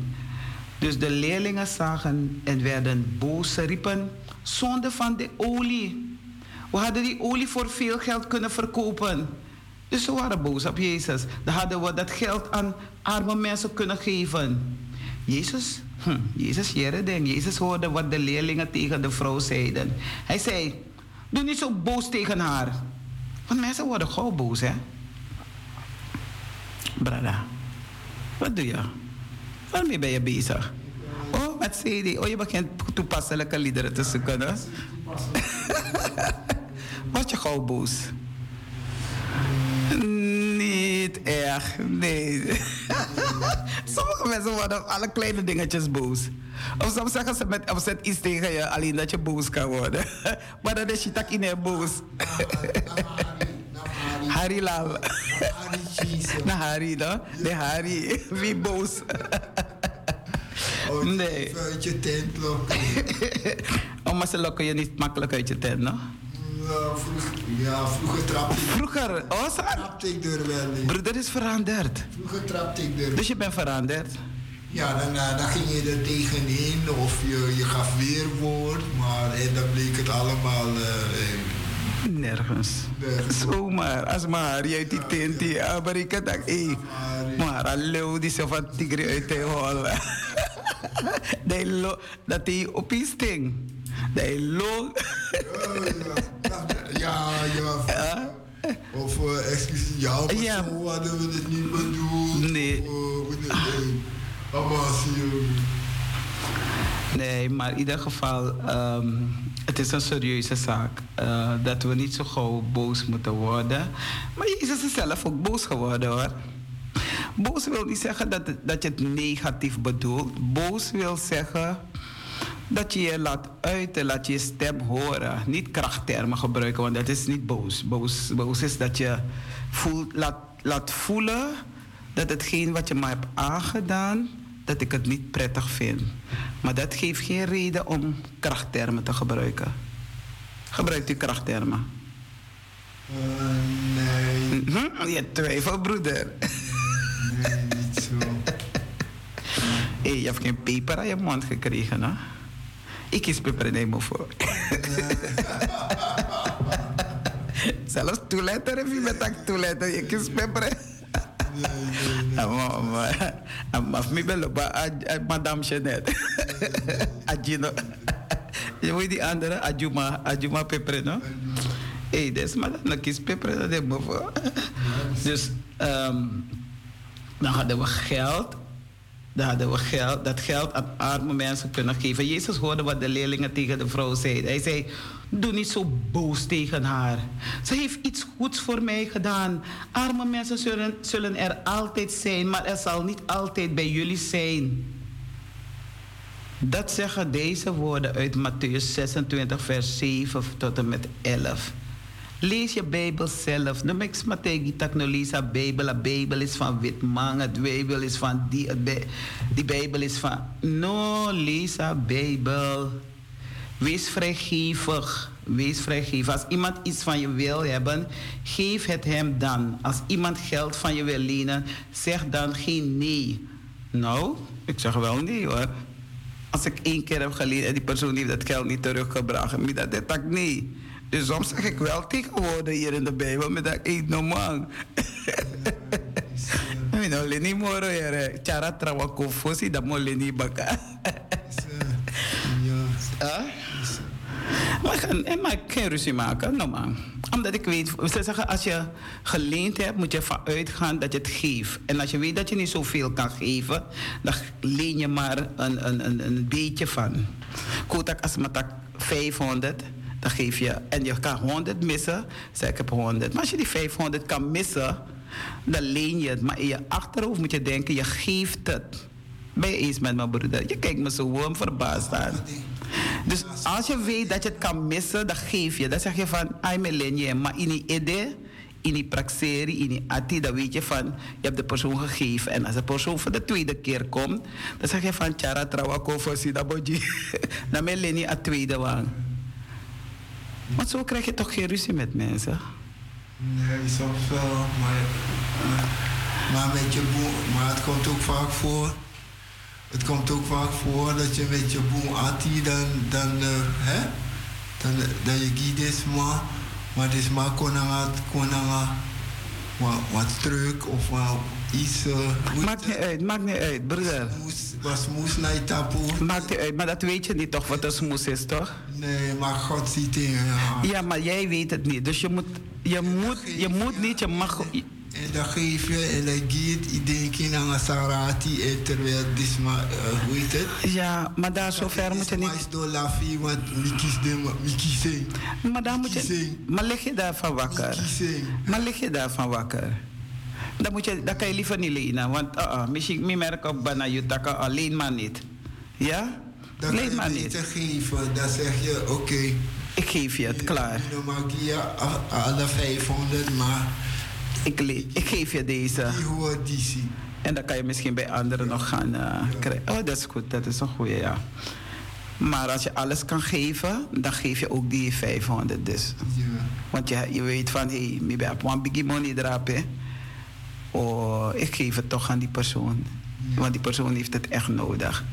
Dus de leerlingen zagen en werden boos, riepen zonde van de olie. We hadden die olie voor veel geld kunnen verkopen. Dus ze waren boos op Jezus. Dan hadden we dat geld aan arme mensen kunnen geven. Jezus, hm, Jezus ding. Jezus hoorde wat de leerlingen tegen de vrouw zeiden. Hij zei, doe niet zo boos tegen haar. Want mensen worden gauw boos, hè? Brada, wat doe je? Waarmee ben je bezig? Oh, met CD. Oh, je begint toepasselijke liederen te zoeken, hè? Word je gauw boos? Niet echt, nee. Sommige mensen worden op alle kleine dingetjes boos. Of soms zeggen ze met opzet iets tegen je, alleen dat je boos kan worden. maar dan is je tak in boos. Hari Lal. Na Hari, no? De Hari. Wie boos. Oh, nee. uit je tent lokken. oh, maar ze lokken je niet makkelijk uit je tent, no? Ja, vroeger, ja, vroeger trapte ik. Vroeger? Oh, zo? Trapte ik er wel. Broeder is veranderd. Vroeger trapte ik er. Dus je bent veranderd? Ja, dan, eh, dan ging je er tegenin of je, je gaf weerwoord, maar en dan bleek het allemaal... Uh, Nergens. Zomaar, als maar je uit die tent, die. Maar hallo, die zo van tigri uit de hol. dat hij op iets sting. Dat hij lo. ja, ja. Of uh, excuus, ja, maar ja. zo hadden we het niet bedoeld. Nee. Zie Nee, maar in ieder geval, um, het is een serieuze zaak. Uh, dat we niet zo gauw boos moeten worden. Maar Jezus is zelf ook boos geworden hoor. Boos wil niet zeggen dat, dat je het negatief bedoelt. Boos wil zeggen dat je je laat uiten, laat je stem horen. Niet krachttermen gebruiken, want dat is niet boos. Boos, is dat je voelt, laat, laat voelen dat hetgeen wat je me hebt aangedaan, dat ik het niet prettig vind. Maar dat geeft geen reden om krachttermen te gebruiken. Gebruikt u krachttermen? Uh, nee. Mhm, je twijfelt, broeder. Nee, niet zo. hey, je hebt geen peper aan je mond gekregen, hè? Ik kies peper in mijn voor. Zelfs toeletter heb je met dat toeletter. Je kies peper. Maar ik ben madame Jeannette. Adjino. Je weet die andere? Adjuma, Adjuma peper, no? Hey, is maar dan kies peper. Dat ik voor. Dus, um, dan hadden we geld. Dan hadden we geld, dat geld aan arme mensen kunnen geven. Jezus hoorde wat de leerlingen tegen de vrouw zeiden. Hij zei, doe niet zo boos tegen haar. Ze heeft iets goeds voor mij gedaan. Arme mensen zullen, zullen er altijd zijn, maar er zal niet altijd bij jullie zijn. Dat zeggen deze woorden uit Matthäus 26, vers 7 tot en met 11. Lees je Bijbel zelf. No mix mategi tak no lees Bijbel. De Bijbel is van Witman. Het Bijbel is van die. Die Bijbel is van. No, lees Bijbel. Wees vrijgevig. Wees vrijgevig. Als iemand iets van je wil hebben, geef het hem dan. Als iemand geld van je wil lenen, zeg dan geen nee. Nou, ik zeg wel nee hoor. Als ik één keer heb geleend en die persoon heeft dat geld niet teruggebracht, dat dat nee. Dus soms zeg ik wel tegenwoordig hier in de Bijbel, met dat eet no man. Ik ben alleen niet moro hier. Chara kofosi, dat mo leni baka. Ja. Maar, maar ik geen ruzie maken, no man. Omdat ik weet, ze zeggen als je geleend hebt, moet je ervan uitgaan dat je het geeft. En als je weet dat je niet zoveel kan geven, dan leen je maar een, een, een, een beetje van. Kotak als tak 500, dan geef je, en je kan 100 missen, zeg ik heb 100. Maar als je die 500 kan missen, dan leen je het. Maar in je achterhoofd moet je denken, je geeft het. Ben je eens met mijn broeder? Je kijkt me zo warm verbaasd aan. Dus als je weet dat je het kan missen, dan geef je. Dan zeg je van, ai je, maar in die ide, in die praxeri, in die ati, dan weet je van, je hebt de persoon gegeven. En als de persoon voor de tweede keer komt, dan zeg je van, tjara trawako voor sidaboji. dan me leen je a tweede wang. Maar zo krijg je toch geen ruzie met mensen? Nee, soms wel, maar, maar, maar met je boe, maar het komt ook vaak voor. Het komt ook vaak voor dat je met je boem ati dan, dan, uh, hè? dan, dan je giet maar, maar is maar konanga, konanga, wat, wat truc of wat iets. Uh, maakt niet uit, maakt niet uit, broeder. Was smoes naar je tapoe. Maakt niet uit, maar dat weet je niet toch wat een smoes is, toch? Nee, maar God ziet in ja. ja, maar jij weet het niet. Dus je moet, je moet, je moet niet, je mag. En dan geef je en dan geeft iedereen aan een sarati en terwijl dit maar, uh, hoe heet het? Ja, maar daar zover moet je niet... Maar door want daar moet je... Maar lig je daarvan wakker? Maar lig je daarvan wakker? Dan, moet je, dan kan je liever niet lenen, want uh, uh, misschien mi merk op je takken alleen maar niet. Ja? Dan Leen maar niet. geven, dan zeg je oké. Okay, ik geef je het, klaar. Je alle 500, maar ik, ik geef je deze. En dan kan je misschien bij anderen nog gaan uh, krijgen. Oh, dat is goed. Dat is een goede, ja. Maar als je alles kan geven, dan geef je ook die 500 dus. Ja. Want je, je weet van, hé, hey, ik heb een biggie money erop, hè. Oh, ik geef het toch aan die persoon. Ja. Want die persoon heeft het echt nodig.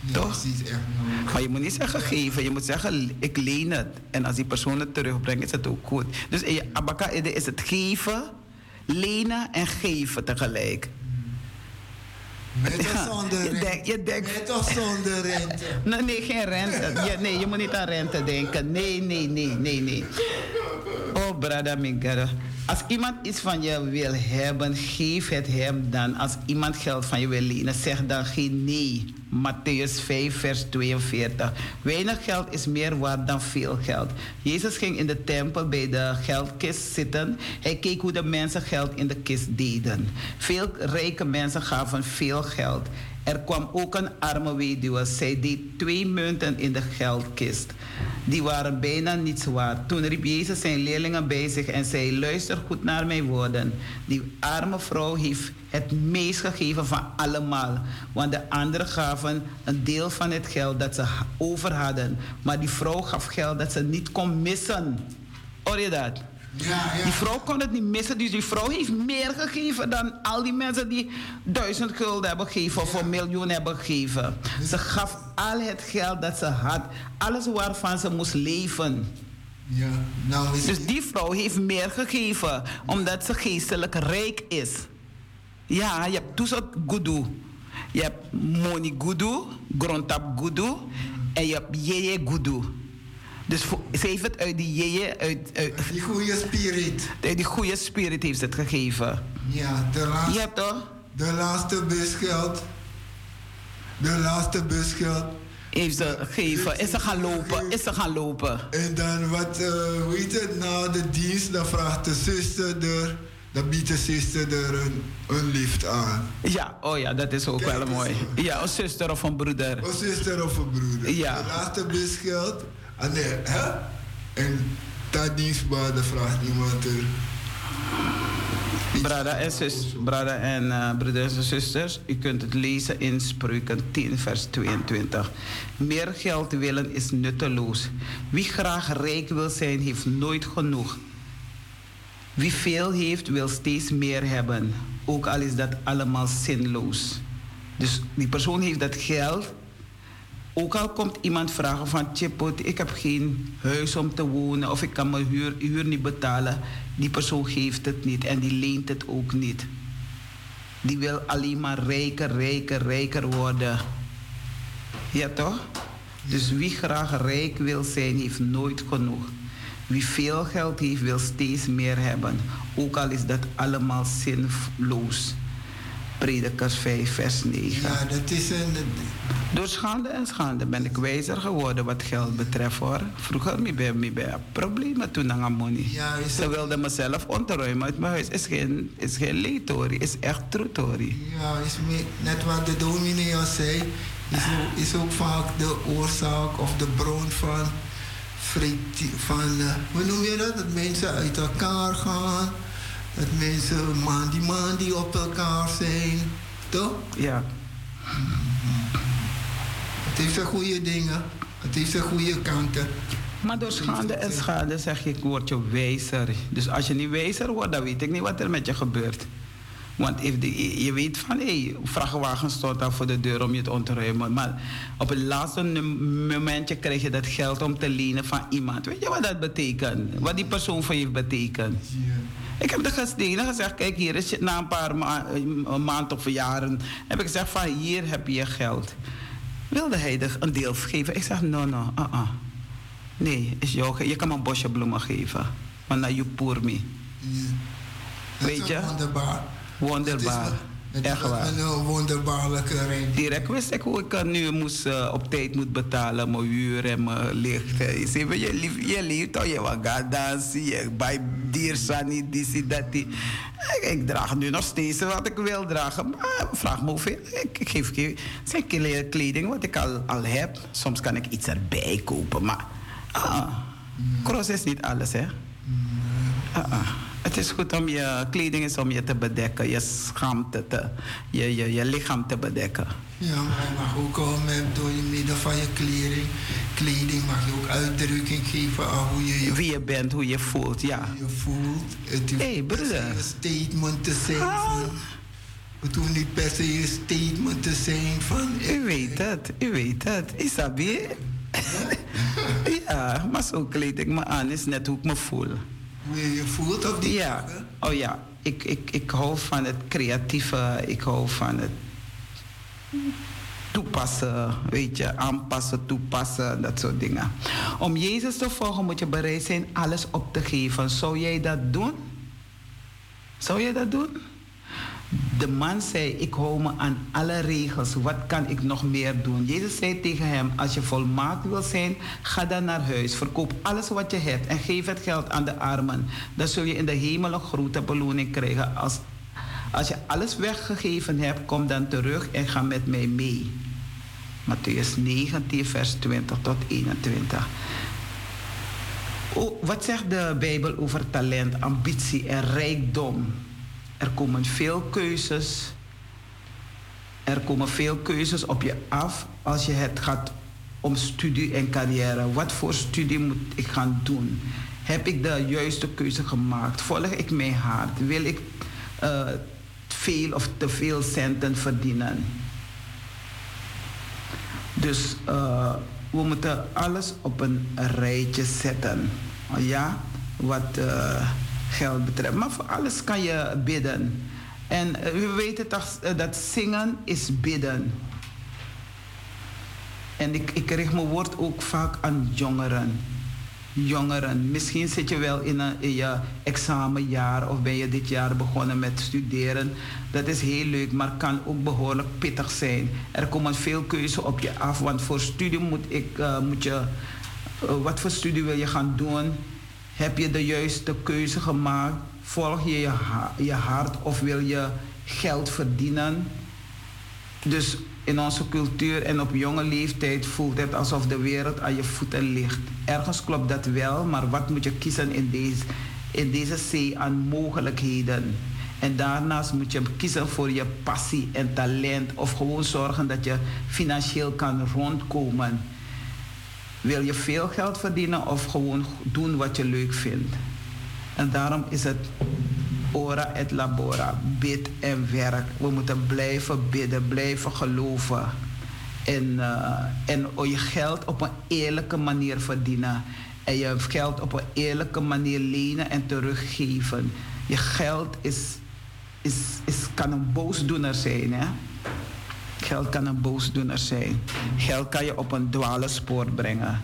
Ja, toch? Echt nodig. Maar je moet niet zeggen geven, je moet zeggen ik leen het. En als die persoon het terugbrengt, is het ook goed. Dus in je abaka is het geven lenen en geven tegelijk. Met of zonder rente? Je denkt, je denkt, Met of zonder rente? nee, nee, geen rente. Je, nee, je moet niet aan rente denken. Nee, nee, nee, nee, nee. Oh, brada Mingara. Als iemand iets van je wil hebben, geef het hem dan. Als iemand geld van je wil lenen, zeg dan geen nee. Matthäus 5, vers 42. Weinig geld is meer waard dan veel geld. Jezus ging in de tempel bij de geldkist zitten. Hij keek hoe de mensen geld in de kist deden. Veel rijke mensen gaven veel geld. Er kwam ook een arme weduwe. Zij deed twee munten in de geldkist. Die waren bijna niets waard. Toen riep Jezus zijn leerlingen bij zich en zei: Luister goed naar mijn woorden. Die arme vrouw heeft het meest gegeven van allemaal. Want de anderen gaven een deel van het geld dat ze over hadden. Maar die vrouw gaf geld dat ze niet kon missen. Hoor je dat? Ja, ja. Die vrouw kon het niet missen, dus die vrouw heeft meer gegeven dan al die mensen die duizend gulden hebben gegeven of een miljoen hebben gegeven. Ze gaf al het geld dat ze had, alles waarvan ze moest leven. Ja, nou is dus die vrouw heeft meer gegeven, omdat ze geestelijk rijk is. Ja, je hebt toezicht gudu. Je hebt money gudu, grondtap gudu en je hebt yeye gudu. Dus ze heeft het uit die jeje, uit, uit die goede spirit. Uit die goede spirit heeft ze het gegeven. Ja, de laatste. Je hebt toch? De laatste busgeld. De laatste busgeld. Heeft ze gegeven. Is ze gaan lopen? Is ze gaan lopen? En dan wat, uh, hoe heet het nou, de dienst, dan vraagt de zuster er. Dan biedt de zuster er een, een lift aan. Ja, oh ja, dat is ook wel mooi. Ja, een zuster of een broeder. Een zuster of een broeder. Ja. De laatste busgeld en, nee, hè? en dat dienstbaarde vraagt niemand er. Brada en, zus, brada en uh, broeders en zusters, u kunt het lezen in Spreuken 10, vers 22. Meer geld willen is nutteloos. Wie graag rijk wil zijn, heeft nooit genoeg. Wie veel heeft, wil steeds meer hebben. Ook al is dat allemaal zinloos. Dus die persoon heeft dat geld, ook al komt iemand vragen van Chipot, ik heb geen huis om te wonen of ik kan mijn huur, huur niet betalen. Die persoon geeft het niet en die leent het ook niet. Die wil alleen maar rijker, rijker, rijker worden. Ja toch? Dus wie graag rijk wil zijn, heeft nooit genoeg. Wie veel geld heeft, wil steeds meer hebben. Ook al is dat allemaal zinloos. Predikers 5, vers 9. Ja, dat is een... Door schande en schande ben ik wijzer geworden wat geld betreft hoor. Vroeger me bij me bij problemen toen aan money. Ja, is Ze wilden mezelf ontruimen uit mijn huis. Is geen, is geen leetorie, is echt trutorie. Ja, is me- net wat de dominee al zei, is ook, is ook vaak de oorzaak of de bron van, van eh, hoe noem je dat? Dat mensen uit elkaar gaan, dat mensen man die man die op elkaar zijn, toch? Ja. Het heeft zijn goede dingen, het heeft zijn goede kanten. Maar door schande en schade zeg ik, word je wijzer. Dus als je niet wijzer wordt, dan weet ik niet wat er met je gebeurt. Want if de, je weet van, hé, hey, vrachtwagen stond daar voor de deur om je te ontruimen. Maar op het laatste momentje krijg je dat geld om te lenen van iemand. Weet je wat dat betekent? Wat die persoon voor je betekent? Ik heb de gesteden gezegd, kijk hier, is je, na een paar ma een maand of jaren, heb ik gezegd van hier heb je geld. Wilde hij er een deel geven? Ik zeg, no, no, uh -uh. Nee, is je kan me een bosje bloemen geven. Maar naar je poer me. Weet je? Wonderbaar. Het is, een wonderbaarlijke reden. Direct wist ik hoe ik nu moest, eh, op tijd moet betalen. Mijn huur en mijn licht. Eh, Je je, lief, je leeft toch, je wat gaat dansen. Je bij diersani, die, dat, die. Ik, ik draag nu nog steeds wat ik wil dragen. Maar vraag me hoeveel. Ik, ik geef het zijn kle- kleding wat ik al, al heb. Soms kan ik iets erbij kopen. Maar ah, cross is niet alles, hè? Ah. Het is goed om je kleding is om je te bedekken, je schaamte te, je, je, je lichaam te bedekken. Ja, maar je mag ook al met, door je middel van je kleding, kleding mag je ook uitdrukking geven aan hoe je je, Wie je bent, hoe je voelt, ja. je voelt. Het hoeft Hey, een statement te zijn van... Het hoeft niet per se een statement te zijn van... U weet het, u weet het. Isabi? ja, maar zo kleed ik me aan, is net hoe ik me voel. Je voelt op die Ja, oh ja, ik, ik, ik hou van het creatieve, ik hou van het toepassen, weet je, aanpassen, toepassen, dat soort dingen. Om Jezus te volgen moet je bereid zijn alles op te geven. Zou jij dat doen? Zou jij dat doen? De man zei, ik hou me aan alle regels. Wat kan ik nog meer doen? Jezus zei tegen hem, als je volmaakt wil zijn, ga dan naar huis. Verkoop alles wat je hebt en geef het geld aan de armen. Dan zul je in de hemel een grote beloning krijgen. Als, als je alles weggegeven hebt, kom dan terug en ga met mij mee. Matthäus 19, vers 20 tot 21. Oh, wat zegt de Bijbel over talent, ambitie en rijkdom? Er komen veel keuzes. Er komen veel keuzes op je af als je het gaat om studie en carrière. Wat voor studie moet ik gaan doen? Heb ik de juiste keuze gemaakt? Volg ik mijn hart? Wil ik eh, veel of te veel centen verdienen? Dus eh, we moeten alles op een rijtje zetten. Ja, wat eh, geld betreft. Maar voor alles kan je bidden. En eh, we weten toch eh, dat zingen is bidden. En ik, ik richt mijn woord ook vaak aan jongeren. Jongeren, misschien zit je wel in, een, je examenjaar of ben je dit jaar begonnen met studeren. Dat is heel leuk, maar kan ook behoorlijk pittig zijn. Er komen veel keuzes op je af, want voor studie moet, ik, eh, moet je. wat voor studie wil je gaan doen? Heb je de juiste keuze gemaakt? Volg je je, je hart of wil je geld verdienen? Dus in onze cultuur en op jonge leeftijd voelt het alsof de wereld aan je voeten ligt. Ergens klopt dat wel, maar wat moet je kiezen in deze, in deze zee aan mogelijkheden? En daarnaast moet je kiezen voor je passie en talent of gewoon zorgen dat je financieel kan rondkomen. Wil je veel geld verdienen of gewoon doen wat je leuk vindt? En daarom is het ora et labora, bid en werk. We moeten blijven bidden, blijven geloven. En, eh, en je geld op een eerlijke manier verdienen. En je geld op een eerlijke manier lenen en teruggeven. Je geld is, is, is, kan een boosdoener zijn. Hè? Geld kan een boosdoener zijn. Geld kan je op een dwalenspoor brengen.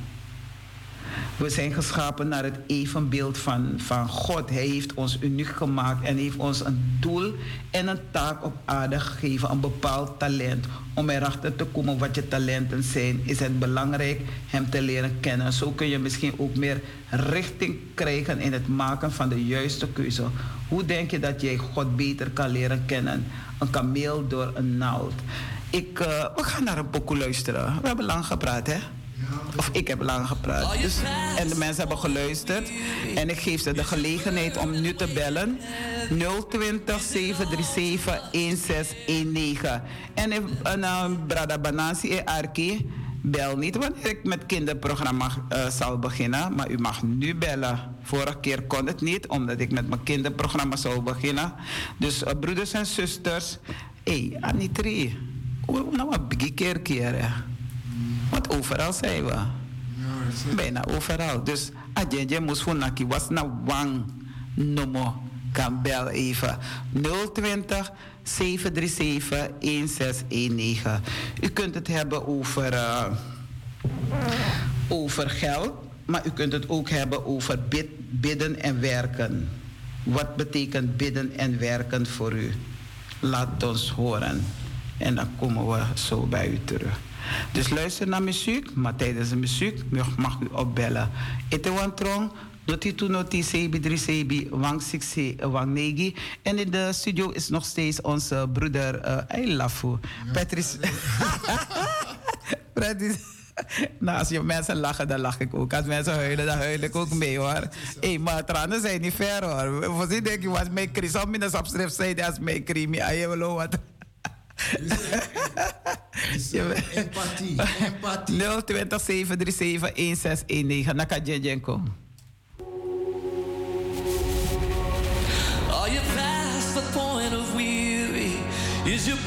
We zijn geschapen naar het evenbeeld van, van God. Hij heeft ons uniek gemaakt en heeft ons een doel en een taak op aarde gegeven, een bepaald talent. Om erachter te komen wat je talenten zijn, is het belangrijk hem te leren kennen. Zo kun je misschien ook meer richting krijgen in het maken van de juiste keuze. Hoe denk je dat jij God beter kan leren kennen? Een kameel door een naald. Ik, uh, we gaan naar een pokoe luisteren. We hebben lang gepraat, hè? Of ik heb lang gepraat. Dus, en de mensen hebben geluisterd. En ik geef ze de gelegenheid om nu te bellen. 020 737 1619. En if uh, Brada Banasi en Arki, bel niet wanneer ik met kinderprogramma uh, zal beginnen. Maar u mag nu bellen. Vorige keer kon het niet, omdat ik met mijn kinderprogramma zou beginnen. Dus uh, broeders en zusters. Hé, hey, Anitri. Nou, een biggie keer keer. Want overal zijn we. Bijna overal. Dus Adjenje moest voor Naki was na wang nomo. Kan bel even 020 737 1619. U kunt het hebben over, uh, over geld, maar u kunt het ook hebben over bid, bidden en werken. Wat betekent bidden en werken voor u? Laat ons horen. En dan komen we zo bij u terug. Dus luister naar muziek, maar tijdens de muziek mag u opbellen. Etewantrong, Noti tu noti sebi drie sebi wang siksi wang negi. En in de studio is nog steeds onze broeder uh, Eilafu. Patrice. Patrice. Nou, als je mensen lachen, dan lach ik ook. Als mensen huilen, dan huil ik ook mee hoor. Hé, hey, maar tranen zijn niet ver hoor. Voorzien denk je, was mijn kris. Om in de subschrift zei, als mijn krimi. Aje, wat. empathie, empathie. 020 737 1619. Naka Jenko. Are you past the point of weary? Is your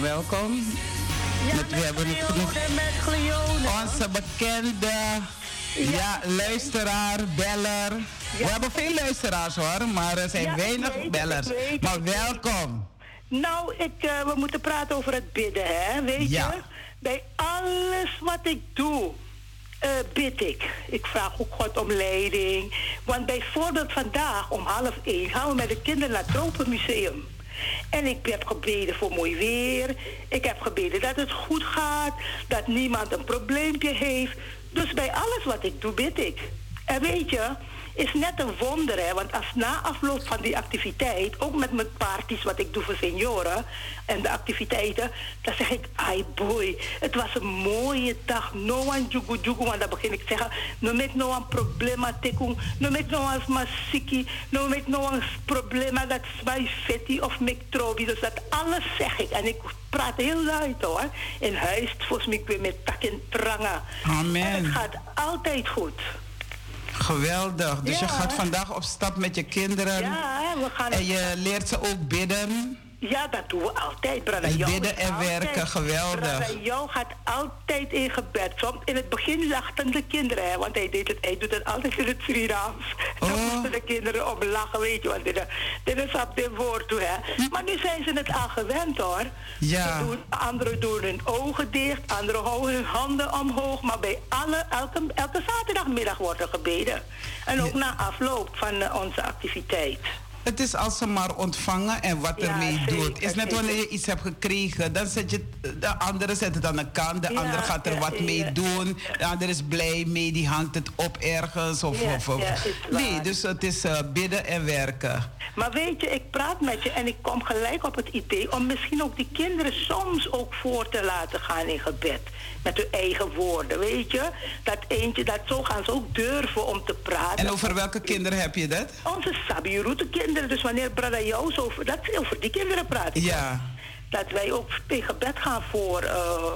welkom. Ja, met, we hebben het genoeg. Onze bekende ja. luisteraar, beller. We hebben veel luisteraars hoor, maar er zijn weinig bellers. maar welkom. Nou, ik, uh, we moeten praten over het bidden, hè? Weet je? Bij alles wat ik doe, uh, bid ik. Ik vraag ook God om leiding. Want bijvoorbeeld vandaag om half één gaan we met de kinderen naar het Tropenmuseum. En ik heb gebeden voor mooi weer. Ik heb gebeden dat het goed gaat. Dat niemand een probleempje heeft. Dus bij alles wat ik doe, bid ik. En weet je, is net een wonder, hè? Want als na afloop van die activiteit, ook met mijn parties wat ik doe voor senioren en de activiteiten, dan zeg ik, ai boy, het was een mooie dag. No one jugu jugu, want dan begin ik te zeggen, no met no one problema teku, no met no one masiki, no met no one problema dat mij fetti of microbi. Dus dat alles zeg ik en ik praat heel luid hoor. In huis, volgens mij, weer met tak en trangen. Amen. En het gaat altijd goed. Geweldig. Dus je gaat vandaag op stap met je kinderen. Ja, we gaan. En je leert ze ook bidden. Ja, dat doen we altijd, Brada Bidden en werken, geweldig. Brada Jo gaat altijd in gebed. Soms in het begin zachten de kinderen, hè, want hij, deed het, hij doet het altijd in het Surinaams. Oh. Dan moesten de kinderen op lachen, weet je, want dit, dit is op dit woord toe, hè. Maar nu zijn ze het aan gewend, hoor. Ja. Doen, anderen doen hun ogen dicht, anderen houden hun handen omhoog. Maar bij alle, elke, elke zaterdagmiddag wordt er gebeden. En ook na afloop van uh, onze activiteit. Het is als ze maar ontvangen en wat ja, ermee zeker, doet. is net wanneer je iets hebt gekregen, dan zet je de andere zet het aan de kant, de ja, andere gaat er wat mee doen, de andere is blij mee, die hangt het op ergens. Of, of, of. nee, dus het is uh, bidden en werken. Maar weet je, ik praat met je en ik kom gelijk op het idee om misschien ook die kinderen soms ook voor te laten gaan in gebed. Met hun eigen woorden, weet je. Dat eentje, dat zo gaan ze ook durven om te praten. En over welke kinderen heb je dat? Onze Sabiroute kinderen. Dus wanneer Brada Jous over, dat, over die kinderen praten. Ja. Dat wij ook in gebed gaan voor... Uh,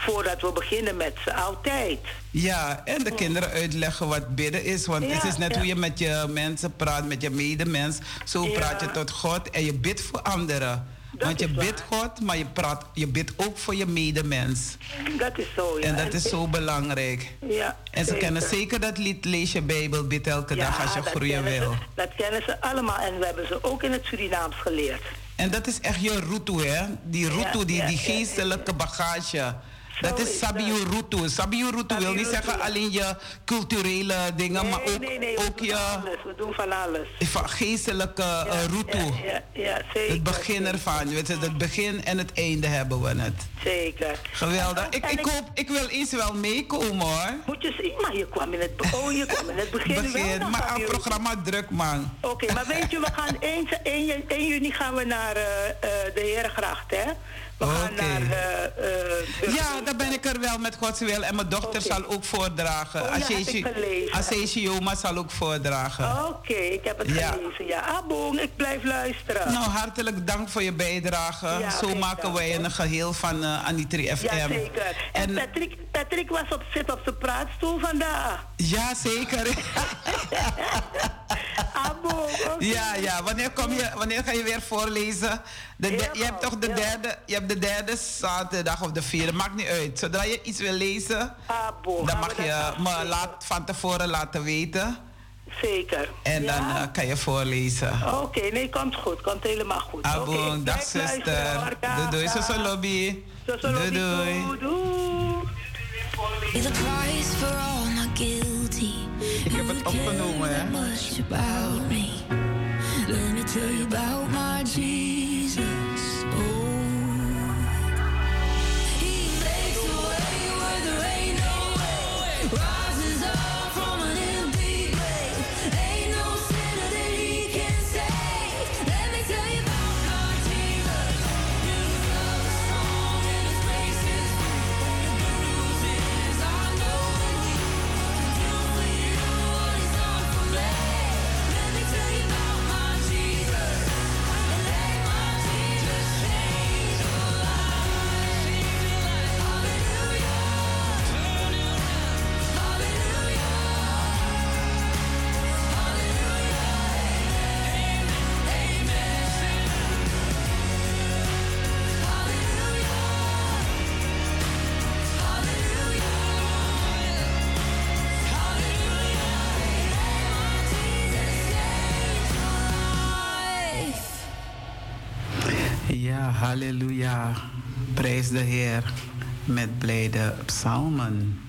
voordat we beginnen met ze, altijd. Ja, en de kinderen uitleggen wat bidden is. Want het is net hoe je met je mensen praat, met je medemens. Zo praat je tot God en je bidt voor anderen. Want je bidt God, maar je, praat, je bidt ook voor je medemens. Dat is zo, ja. En dat is zo belangrijk. Ja, en ze kennen zeker dat lied, lees je Bijbel, bid elke dag als je groeien wil. dat kennen ze allemaal en we hebben ze ook in het Surinaams geleerd. En dat is echt je route, hè? Die route, die, die geestelijke bagage. Dat is Sabiu Rutu. Sabiu Rutu wil niet zeggen alleen je culturele dingen, maar ook, nee, nee, ook je. Alles. We doen van alles. Van geestelijke ja, uh, Rutu. Ja, ja, zeker. Het begin ervan. Weet je, het begin en het einde hebben we het. Zeker. Geweldig. Ik, ik, hoop, ik wil eens wel meekomen hoor. Moet je zien, maar je kwam in het, oh, je kwam in het begin. begin wel, maar het programma druk man. Oké, maar weet je, we gaan 1, 1, 1 juni gaan we naar uh, uh, de Herengracht, hè? We gaan naar... Uh, uh, ja, dan ben ik er wel met Gods wil. En mijn dochter okay. zal ook voordragen. Oh, Assesi Joma zal ook voordragen. Oké, okay, ik heb het ja. gelezen. Ja, Abong, ik blijf luisteren. Nou, hartelijk dank voor je bijdrage. Ja, Zo maken dank, wij een geheel van uh, Anitri FM. Ja, zeker. En, en Patrick, Patrick was op, zit op zijn praatstoel vandaag. Ja, zeker. Abong, okay. Ja, ja. Wanneer, kom je, wanneer ga je weer voorlezen? De, de, je hebt toch de derde... Je hebt de derde zaterdag of de vierde, maakt niet uit. Zodra je iets wil lezen, ah, dan mag je me laat, van tevoren laten weten. Zeker. En ja? dan uh, kan je voorlezen. Oké, okay, nee, komt goed. Komt helemaal goed. Abo, okay, dag zuster. Doei doei, zo lobby. Doei doei. Ik heb het opgenomen, hè. Let me tell you about my Jesus. Halleluja. Prijs de Heer met blijde psalmen.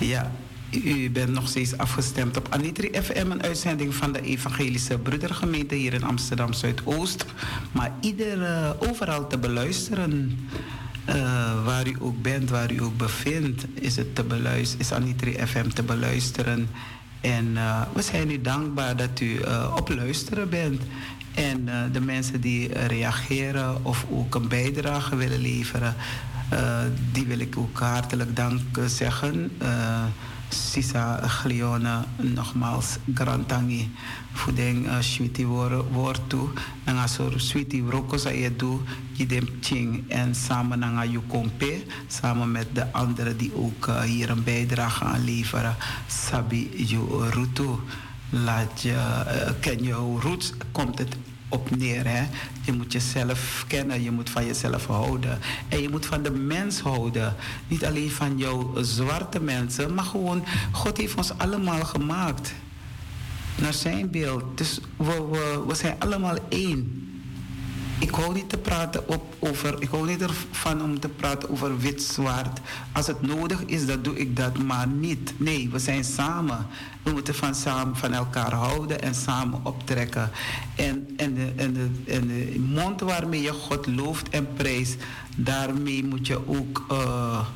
Ja, u bent nog steeds afgestemd op Anitri FM, een uitzending van de Evangelische Broedergemeente hier in Amsterdam Zuidoost. Maar ieder uh, overal te beluisteren. Uh, waar u ook bent, waar u ook bevindt, is het te beluisteren, is Anitri FM te beluisteren. En uh, we zijn u dankbaar dat u op luisteren bent. En de mensen die reageren of ook een bijdrage willen leveren, die wil ik ook hartelijk dank zeggen. Sisa Glione nogmaals Grantangi voeding switi woord toe. En als er switi je doe. Dem ching en samen nanga yukompe samen met de anderen die ook hier een bijdrage aan leveren. Sabi rutu laat je uh, ken je roots komt het op neer. Hè? Je moet jezelf kennen, je moet van jezelf houden. En je moet van de mens houden. Niet alleen van jouw zwarte mensen, maar gewoon, God heeft ons allemaal gemaakt. Naar zijn beeld. Dus we, we, we zijn allemaal één. Ik hou niet te praten op, over, ik hou niet ervan om te praten over wit zwart. Als het nodig is, dan doe ik dat, maar niet. Nee, we zijn samen. We moeten van, samen van elkaar houden en samen optrekken. En, en, de, en, de, en de mond waarmee je God looft en prijst, daarmee moet je ook. Uh,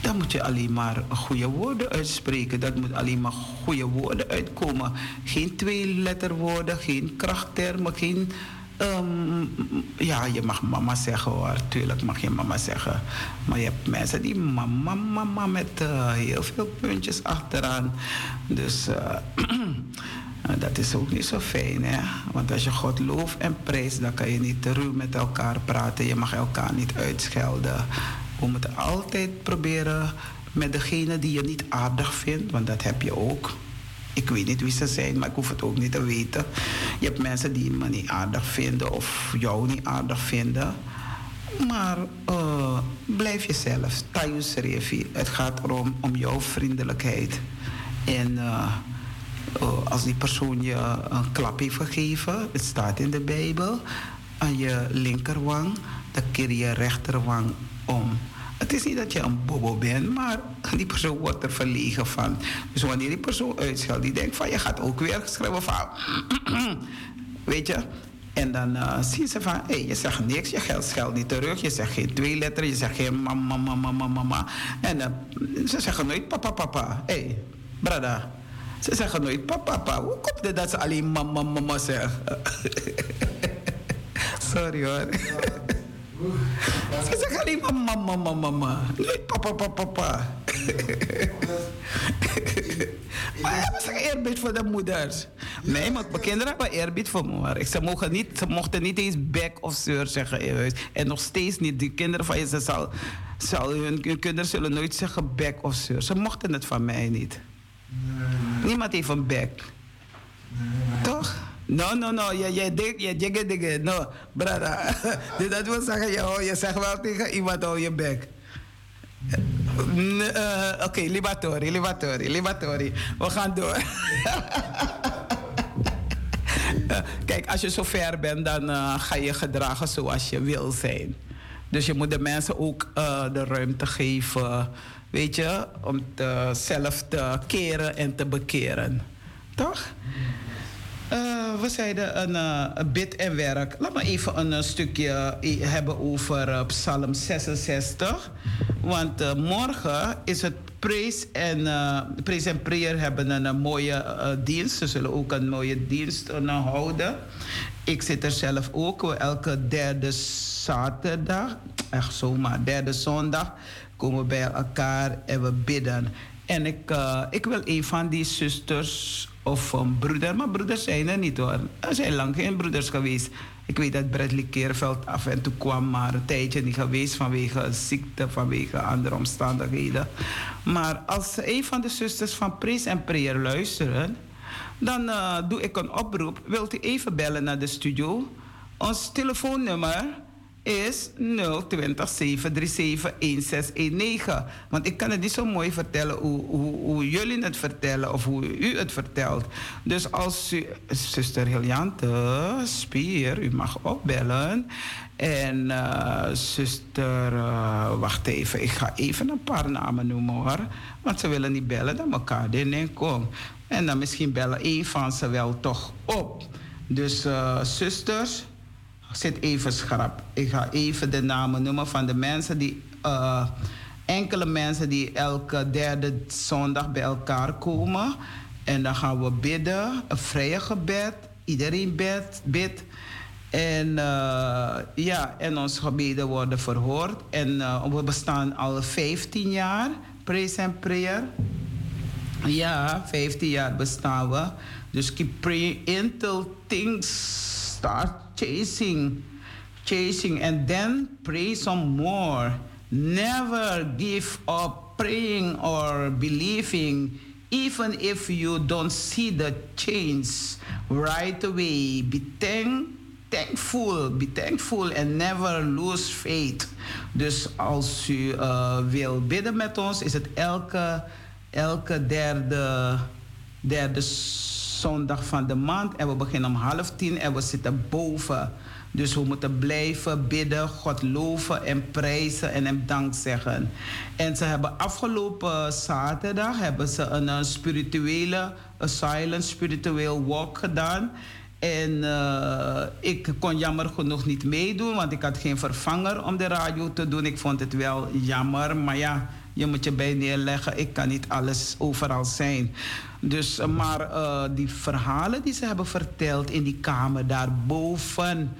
dan moet je alleen maar goede woorden uitspreken. Dat moet alleen maar goede woorden uitkomen. Geen twee letterwoorden, geen krachttermen, geen Um, ja, je mag mama zeggen hoor. Tuurlijk mag je mama zeggen. Maar je hebt mensen die mama, mama met uh, heel veel puntjes achteraan. Dus uh, dat is ook niet zo fijn, hè. Want als je God looft en prijst, dan kan je niet ruw met elkaar praten. Je mag elkaar niet uitschelden. We moeten altijd proberen met degene die je niet aardig vindt, want dat heb je ook ik weet niet wie ze zijn, maar ik hoef het ook niet te weten. Je hebt mensen die me niet aardig vinden of jou niet aardig vinden. Maar uh, blijf jezelf. Thijs Revi. Het gaat erom om jouw vriendelijkheid. En uh, uh, als die persoon je een klap heeft gegeven, het staat in de Bijbel, aan je linkerwang, dan keer je rechterwang om. Het is niet dat je een bobo bent, maar die persoon wordt er verlegen van. Dus wanneer die persoon uitscheldt, die denkt van je gaat ook weer schrijven van. Weet je? En dan uh, zien ze van, hey, je zegt niks, je scheldt niet terug, je zegt geen twee letters, je zegt geen mama, mama, mama, mama. En uh, ze zeggen nooit papa, papa. Hé, hey, brada. Ze zeggen nooit papa, papa. Hoe komt het dat ze alleen mama, mama zeggen? Sorry hoor. Ze zeggen alleen maar mama, mama, mama. Nee, papa, papa, papa. maar hebben ze eerbied voor de moeders? Nee, maar mijn kinderen hebben eerbied voor me. Ze, mogen niet, ze mochten niet eens bek of zeur zeggen in huis. En nog steeds niet. Die kinderen van je, ze zal, zal hun, hun kinderen zullen nooit zeggen bek of zeur. Ze mochten het van mij niet. Niemand heeft een bek. Toch? No, no, no. Je, je, je jigge digge. No, brada. dus dat wil zeggen, je, je zegt wel tegen iemand, oh, je bek. Oké, okay, libatori, libatori. We gaan door. Kijk, als je zo ver bent, dan uh, ga je gedragen zoals je wil zijn. Dus je moet de mensen ook uh, de ruimte geven, weet je, om te, zelf te keren en te bekeren. Toch? Uh, we zeiden een, uh, een bid en werk. Laat me even een, een stukje hebben over uh, Psalm 66. Want morgen is het Praise en, praise en Prayer hebben een, mooie dienst. Ze zullen ook een mooie dienst houden. Ik zit er zelf ook elke derde zaterdag. Echt zomaar, derde zondag komen we bij elkaar en we bidden. En ik, ik wil een van die zusters of een broeder. Maar broeders zijn er niet hoor. Er zijn lang geen broeders geweest. Ik weet dat Bradley Keerveld af en toe kwam, maar een tijdje niet geweest vanwege ziekte, vanwege andere omstandigheden. Maar als een van de zusters van Praise en Prayer luisteren, dan uh, doe ik een oproep. Wilt u even bellen naar de studio? Ons telefoonnummer is 020 737 1619. Want ik kan het niet zo mooi vertellen hoe, hoe, jullie het vertellen of hoe u het vertelt. Dus als u, zuster Heliante Spier, u mag opbellen. En uh, zuster, uh, wacht even, ik ga even een paar namen noemen hoor. Want ze willen niet bellen dan elkaar in kom. En dan misschien bellen een van ze wel toch op. Dus uh, zusters zit even schrap. Ik ga even de namen noemen van de mensen die. Uh, enkele mensen die elke derde zondag bij elkaar komen. En dan gaan we bidden, een vrije gebed. Iedereen bidt. bidt. En uh, ja, en onze gebeden worden verhoord. En uh, we bestaan al 15 jaar, praise and prayer. Ja, 15 jaar bestaan we. Dus keep praying until things start chasing, chasing, and then pray some more. Never give up praying or believing, even if you don't see the change right away. Be thank, thankful, be thankful, and never lose faith. Dus als u uh, wil bidden met ons, is het elke, elke derde, derde zondag van de maand. En we beginnen om half tien en we zitten boven. Dus we moeten blijven bidden, God loven en prijzen en hem dank zeggen. En ze hebben afgelopen zaterdag hebben ze een, een spirituele, een silent spiritueel walk gedaan. En uh, ik kon jammer genoeg niet meedoen, want ik had geen vervanger om de radio te doen. Ik vond het wel jammer, maar ja, je moet je bij neerleggen. Ik kan niet alles overal zijn. Dus, eh, maar uh, die verhalen die ze hebben verteld in die kamer daarboven.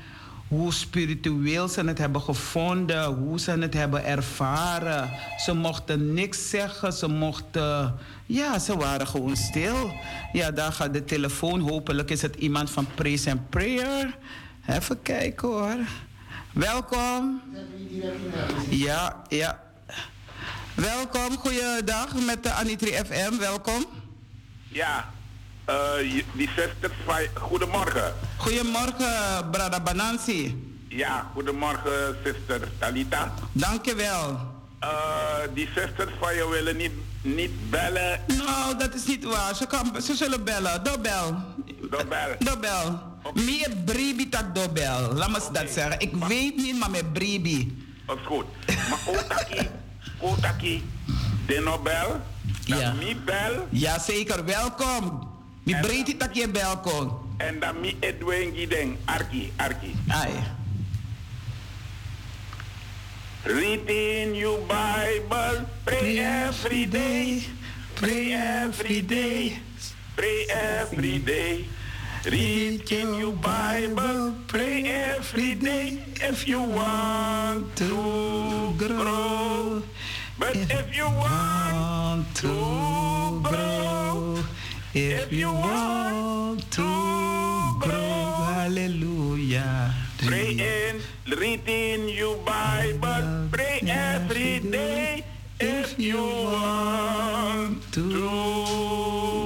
Hoe spiritueel ze het hebben gevonden, hoe ze het hebben ervaren. Ze mochten niks zeggen, ze mochten. Ja, ze waren gewoon stil. Ja, daar gaat de telefoon. Hopelijk is het iemand van Praise and Prayer. Even kijken hoor. Welkom. Ja, ja. Welkom, goeiedag met de Anitri FM. Welkom. Ja, uh, die zusters van... Goedemorgen. Goedemorgen, Brada Banansi. Ja, goedemorgen, zuster Talita. Dankjewel. Uh, die zusters van je willen niet, niet bellen. Nou, dat is niet waar. Ze, kan, ze zullen bellen. Dobel. Dobel. Dobel. Okay. Meer bribi tak dobel. Laat me okay. dat zeggen. Ik weet niet, maar met bribi. Dat is goed. Maar Otaki, Otaki, de Nobel... Ja. mi bel. Ja, zeker. Welkom. Mi breedte tak je welkom. En dan mi Edwin Gideng. Arki, Arki. Ai. Read in your Bible. Pray every day. Pray every day. Pray every day. Read in your Bible. Pray every day. If you want to grow. But if you want to grow, if you want to grow, hallelujah. Pray in, read in your Bible, pray every day if you want to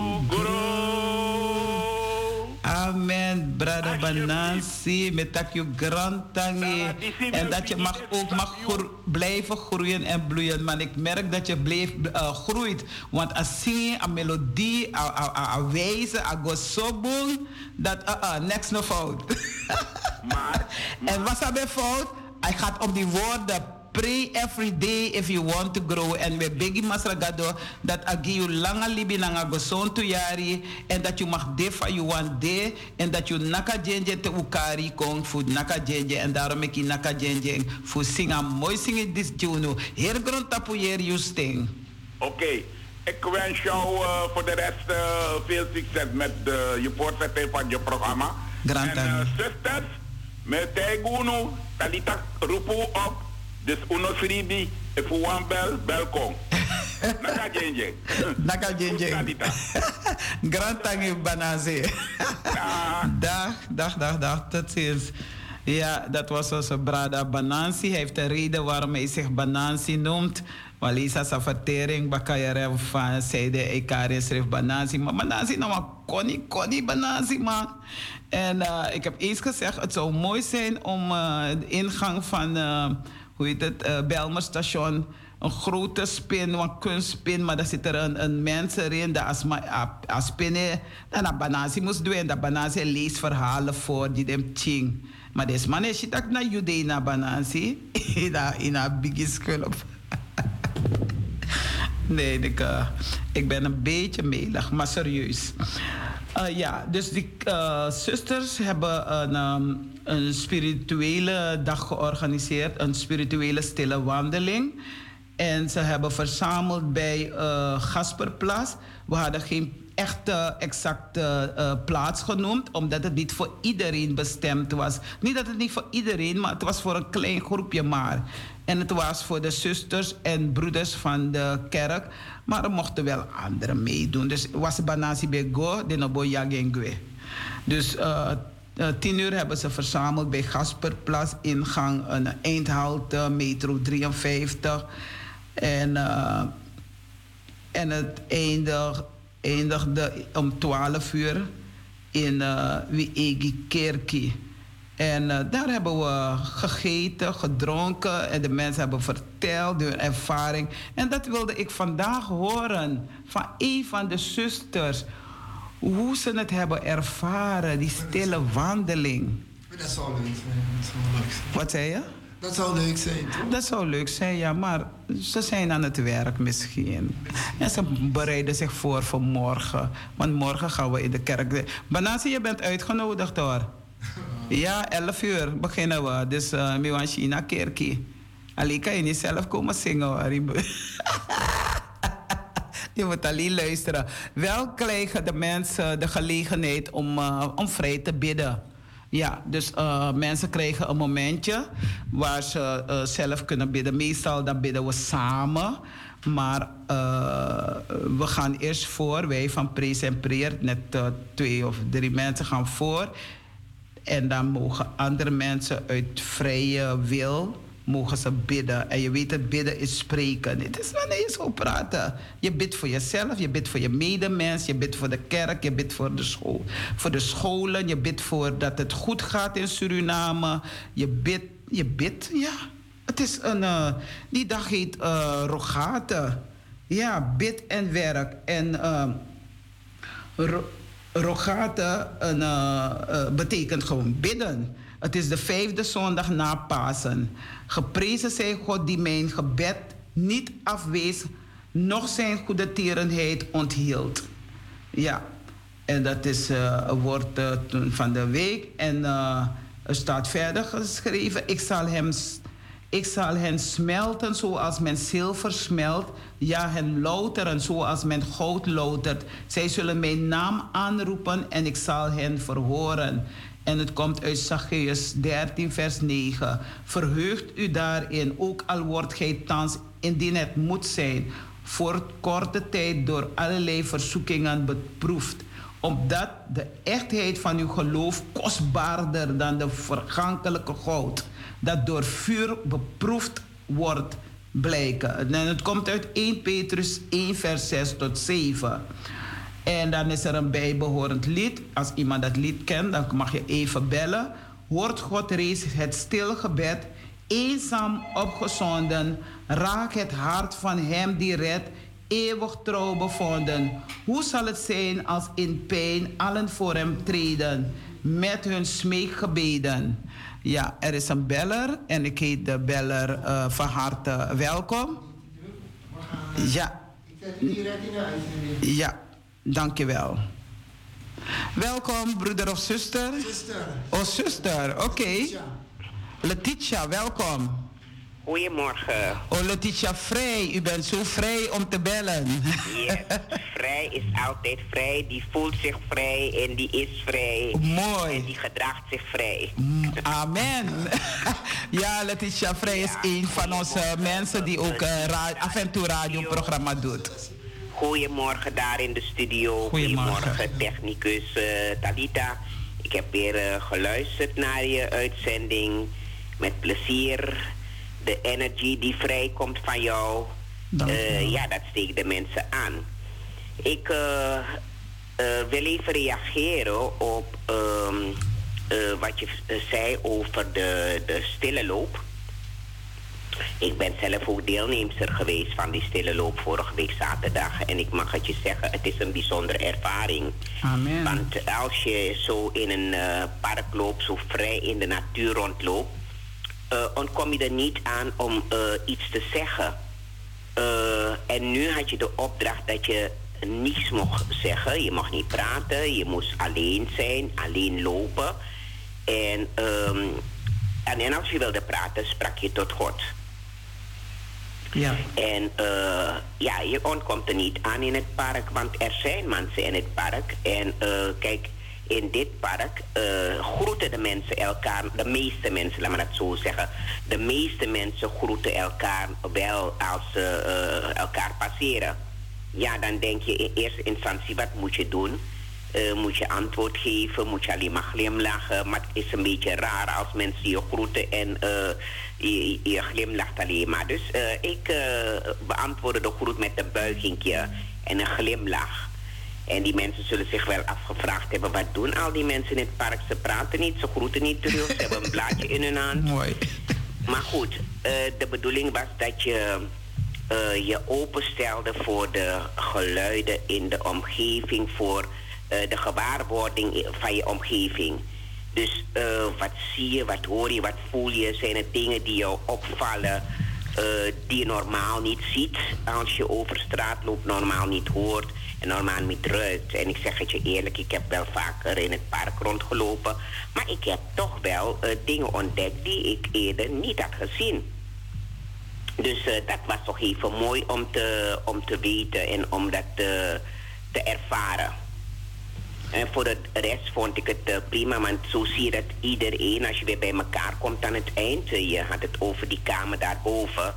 Brother Banansi, met dat je grantangi. En dat je mag ook mag blijven groeien en bloeien. Maar ik merk dat je blijft uh, groeit. Want als zingen, een melodie, een wijze, een gosobung, dat, uh, uh, niks no fout. maar, en wat is er fout? Hij gaat op die woorden pray every day if you want to grow. En we begi masragado dat agi you langa libi nanga goson tu yari. En dat je mag defa you want de. En dat je naka jenje te ukari kong fu naka jenje. En daarom ik naka jenje fu singa mooi zingen dis juno. Heer grond tapu you sting. Oké. Okay. Ik wens jou uh, voor de rest uh, veel succes met uh, je voortzetting van je programma. Grand en uh, zusters, met Talita roepen op dus uno fribi, if you want bel, welkom. Naka jenje. Naka jenje. Grand tangi banaze. dag, dag, dag, dag. Tot ziens. Ja, dat was onze brada Banansi. Hij heeft een reden waarom hij zich Banansi noemt. Walisa sa vertering bakayere van zijde Ikari schreef Banansi. Maar Banansi nou maar koni koni Banansi man. En uh, ik heb eens gezegd, het zou mooi zijn om uh, de ingang van, uh, hoe heet het, uh, Belmer station een grote spin, een kunstspin, maar daar zit er een, een mens erin, dat als, spinnen, dan Banansi moest doen, dat Banansi leest verhalen voor die dem ching. Maar deze man is dat naar Jude na Banansi, in een biggie skulp. nee, ik, ik ben een beetje melig, maar serieus. Uh, ja, dus die uh, zusters hebben een, um, een spirituele dag georganiseerd, een spirituele stille wandeling. En ze hebben verzameld bij uh, Gasperplas. We hadden geen echte exacte plaats genoemd, omdat het niet voor iedereen bestemd was. Niet dat het niet voor iedereen, maar het was voor een klein groepje maar. En het was voor de zusters en broeders van de kerk. Maar er mochten wel anderen meedoen. Dus was Banasi Bego, de Yagengwe. Dus uh, tien uur hebben ze verzameld bij Gasperplas, ingang een eindhalte, metro 53. En, uh, en het eindig, eindigde om 12 uur in uh, Wiegi Kerkie. En uh, daar hebben we gegeten, gedronken en de mensen hebben verteld hun ervaring. En dat wilde ik vandaag horen van een van de zusters. Hoe ze het hebben ervaren, die stille wandeling. Dat zou leuk zijn. Dat zou leuk zijn. Wat zei je? Dat zou leuk zijn, toch? Dat zou leuk zijn, ja, maar ze zijn aan het werk misschien. En ze bereiden zich voor voor morgen. Want morgen gaan we in de kerk. Banasi, je bent uitgenodigd hoor. Ja, 11 uur beginnen we. Dus uh, Miwan China Kerkie. Alleen kan je niet zelf komen zingen hoor. je moet alleen luisteren. Wel krijgen de mensen de gelegenheid om, uh, om vrij te bidden. Ja, dus uh, mensen krijgen een momentje waar ze zelf kunnen bidden. Meestal dan bidden we samen. Maar we gaan eerst voor. Wij van Praise en Prayer, net twee of drie mensen gaan voor. En dan mogen andere mensen uit vrije wil mogen ze bidden. En je weet het, bidden is spreken. Het is wanneer je zo praten. Je bidt voor jezelf, je bidt voor je medemens, je bidt voor de kerk, je bidt voor de, school, voor de scholen, je bidt voor dat het goed gaat in Suriname. Je bidt, je bidt, ja. Het is een, uh, die dag heet uh, Rogate. Ja, bid en werk. En uh, Rogate betekent gewoon bidden. Het is de vijfde zondag na Pasen. Geprezen zij God die mijn gebed niet afwees, noch zijn goede tierenheid onthield. Ja, en dat is uh, woord van de week. En er staat verder geschreven: ik zal, hem, ik zal hen smelten zoals men zilver smelt. Ja, hen louteren zoals men goud loutert. Zij zullen mijn naam aanroepen en ik zal hen verhoren. En het komt uit Zacchaeus 13, vers 9. Verheugt u daarin, ook al wordt gij thans, indien het moet zijn, voor korte tijd door allerlei verzoekingen beproefd. Omdat de echtheid van uw geloof kostbaarder dan de vergankelijke goud, dat door vuur beproefd wordt, blijken. En het komt uit 1 Petrus 1, vers 6 tot 7. En dan is er een bijbehorend lied. Als iemand dat lied kent, dan mag je even bellen. Hoort God reeds het stilgebed, eenzaam opgezonden. Raak het hart van hem die redt, eeuwig trouw bevonden. Hoe zal het zijn als in pijn allen voor hem treden, met hun smeekgebeden? Ja, er is een beller en ik heet de beller uh, van harte welkom. Ja. Ja. Dankjewel. Welkom, broeder of zuster? Zuster. Oh, zuster, oké. Okay. Letitia, welkom. Goedemorgen. Oh, Letitia, vrij. U bent zo vrij om te bellen. Yes. vrij is altijd vrij. Die voelt zich vrij en die is vrij. Mooi. En die gedraagt zich vrij. Amen. ja, Letitia Vrij is ja, een van onze mensen die ook uh, af en toe radioprogramma doet. Goedemorgen daar in de studio. Goedemorgen, Goedemorgen technicus uh, Talita. Ik heb weer geluisterd naar je uitzending. Met plezier. De energie die vrijkomt van jou. ja, dat steekt de mensen aan. Ik wil even reageren op ehm, wat je zei over de, de stille loop. Ik ben zelf ook deelnemster geweest van die stille loop vorige week zaterdag. En ik mag het je zeggen, het is een bijzondere ervaring. Amen. Want als je zo in een uh, park loopt, zo vrij in de natuur rondloopt, ontkom je er niet aan om uh, iets te zeggen. en nu had je de opdracht dat je niets mocht zeggen. Je mocht niet praten, je moest alleen zijn, alleen lopen. En, um, en, en als je wilde praten, sprak je tot God. Ja. En uh, ja, je ontkomt er niet aan in het park, want er zijn mensen in het park. En uh, kijk, in dit park uh, groeten de mensen elkaar, de meeste mensen, laat me dat zo zeggen. De meeste mensen groeten elkaar wel als ze elkaar passeren. Ja, dan denk je in eerste instantie, wat moet je doen? Uh, moet je antwoord geven, moet je alleen maar glimlachen. Maar het is een beetje raar als mensen je groeten en je, je, glimlacht alleen maar. Dus ik beantwoordde de groet met een buigingje en een glimlach. En die mensen zullen zich wel afgevraagd hebben, wat doen al die mensen in het park? Ze praten niet, ze groeten niet terug, ze hebben een blaadje in hun hand. Mooi. Maar goed, de bedoeling was dat je je openstelde voor de geluiden in de omgeving, voor uh, de gewaarwording van je omgeving. Dus wat zie je, wat hoor je, wat voel je? Zijn het dingen die jou opvallen, die je normaal niet ziet als je over straat loopt, normaal niet hoort en normaal niet ruikt? En ik zeg het je eerlijk, ik heb wel vaker in het park rondgelopen, maar ik heb toch wel dingen ontdekt die ik eerder niet had gezien. Dus dat was toch even mooi om te, om te weten en om dat te, te ervaren. En voor de rest vond ik het uh, prima, want zo zie je dat iedereen, als je weer bij elkaar komt aan het eind, je had het over die kamer daarboven.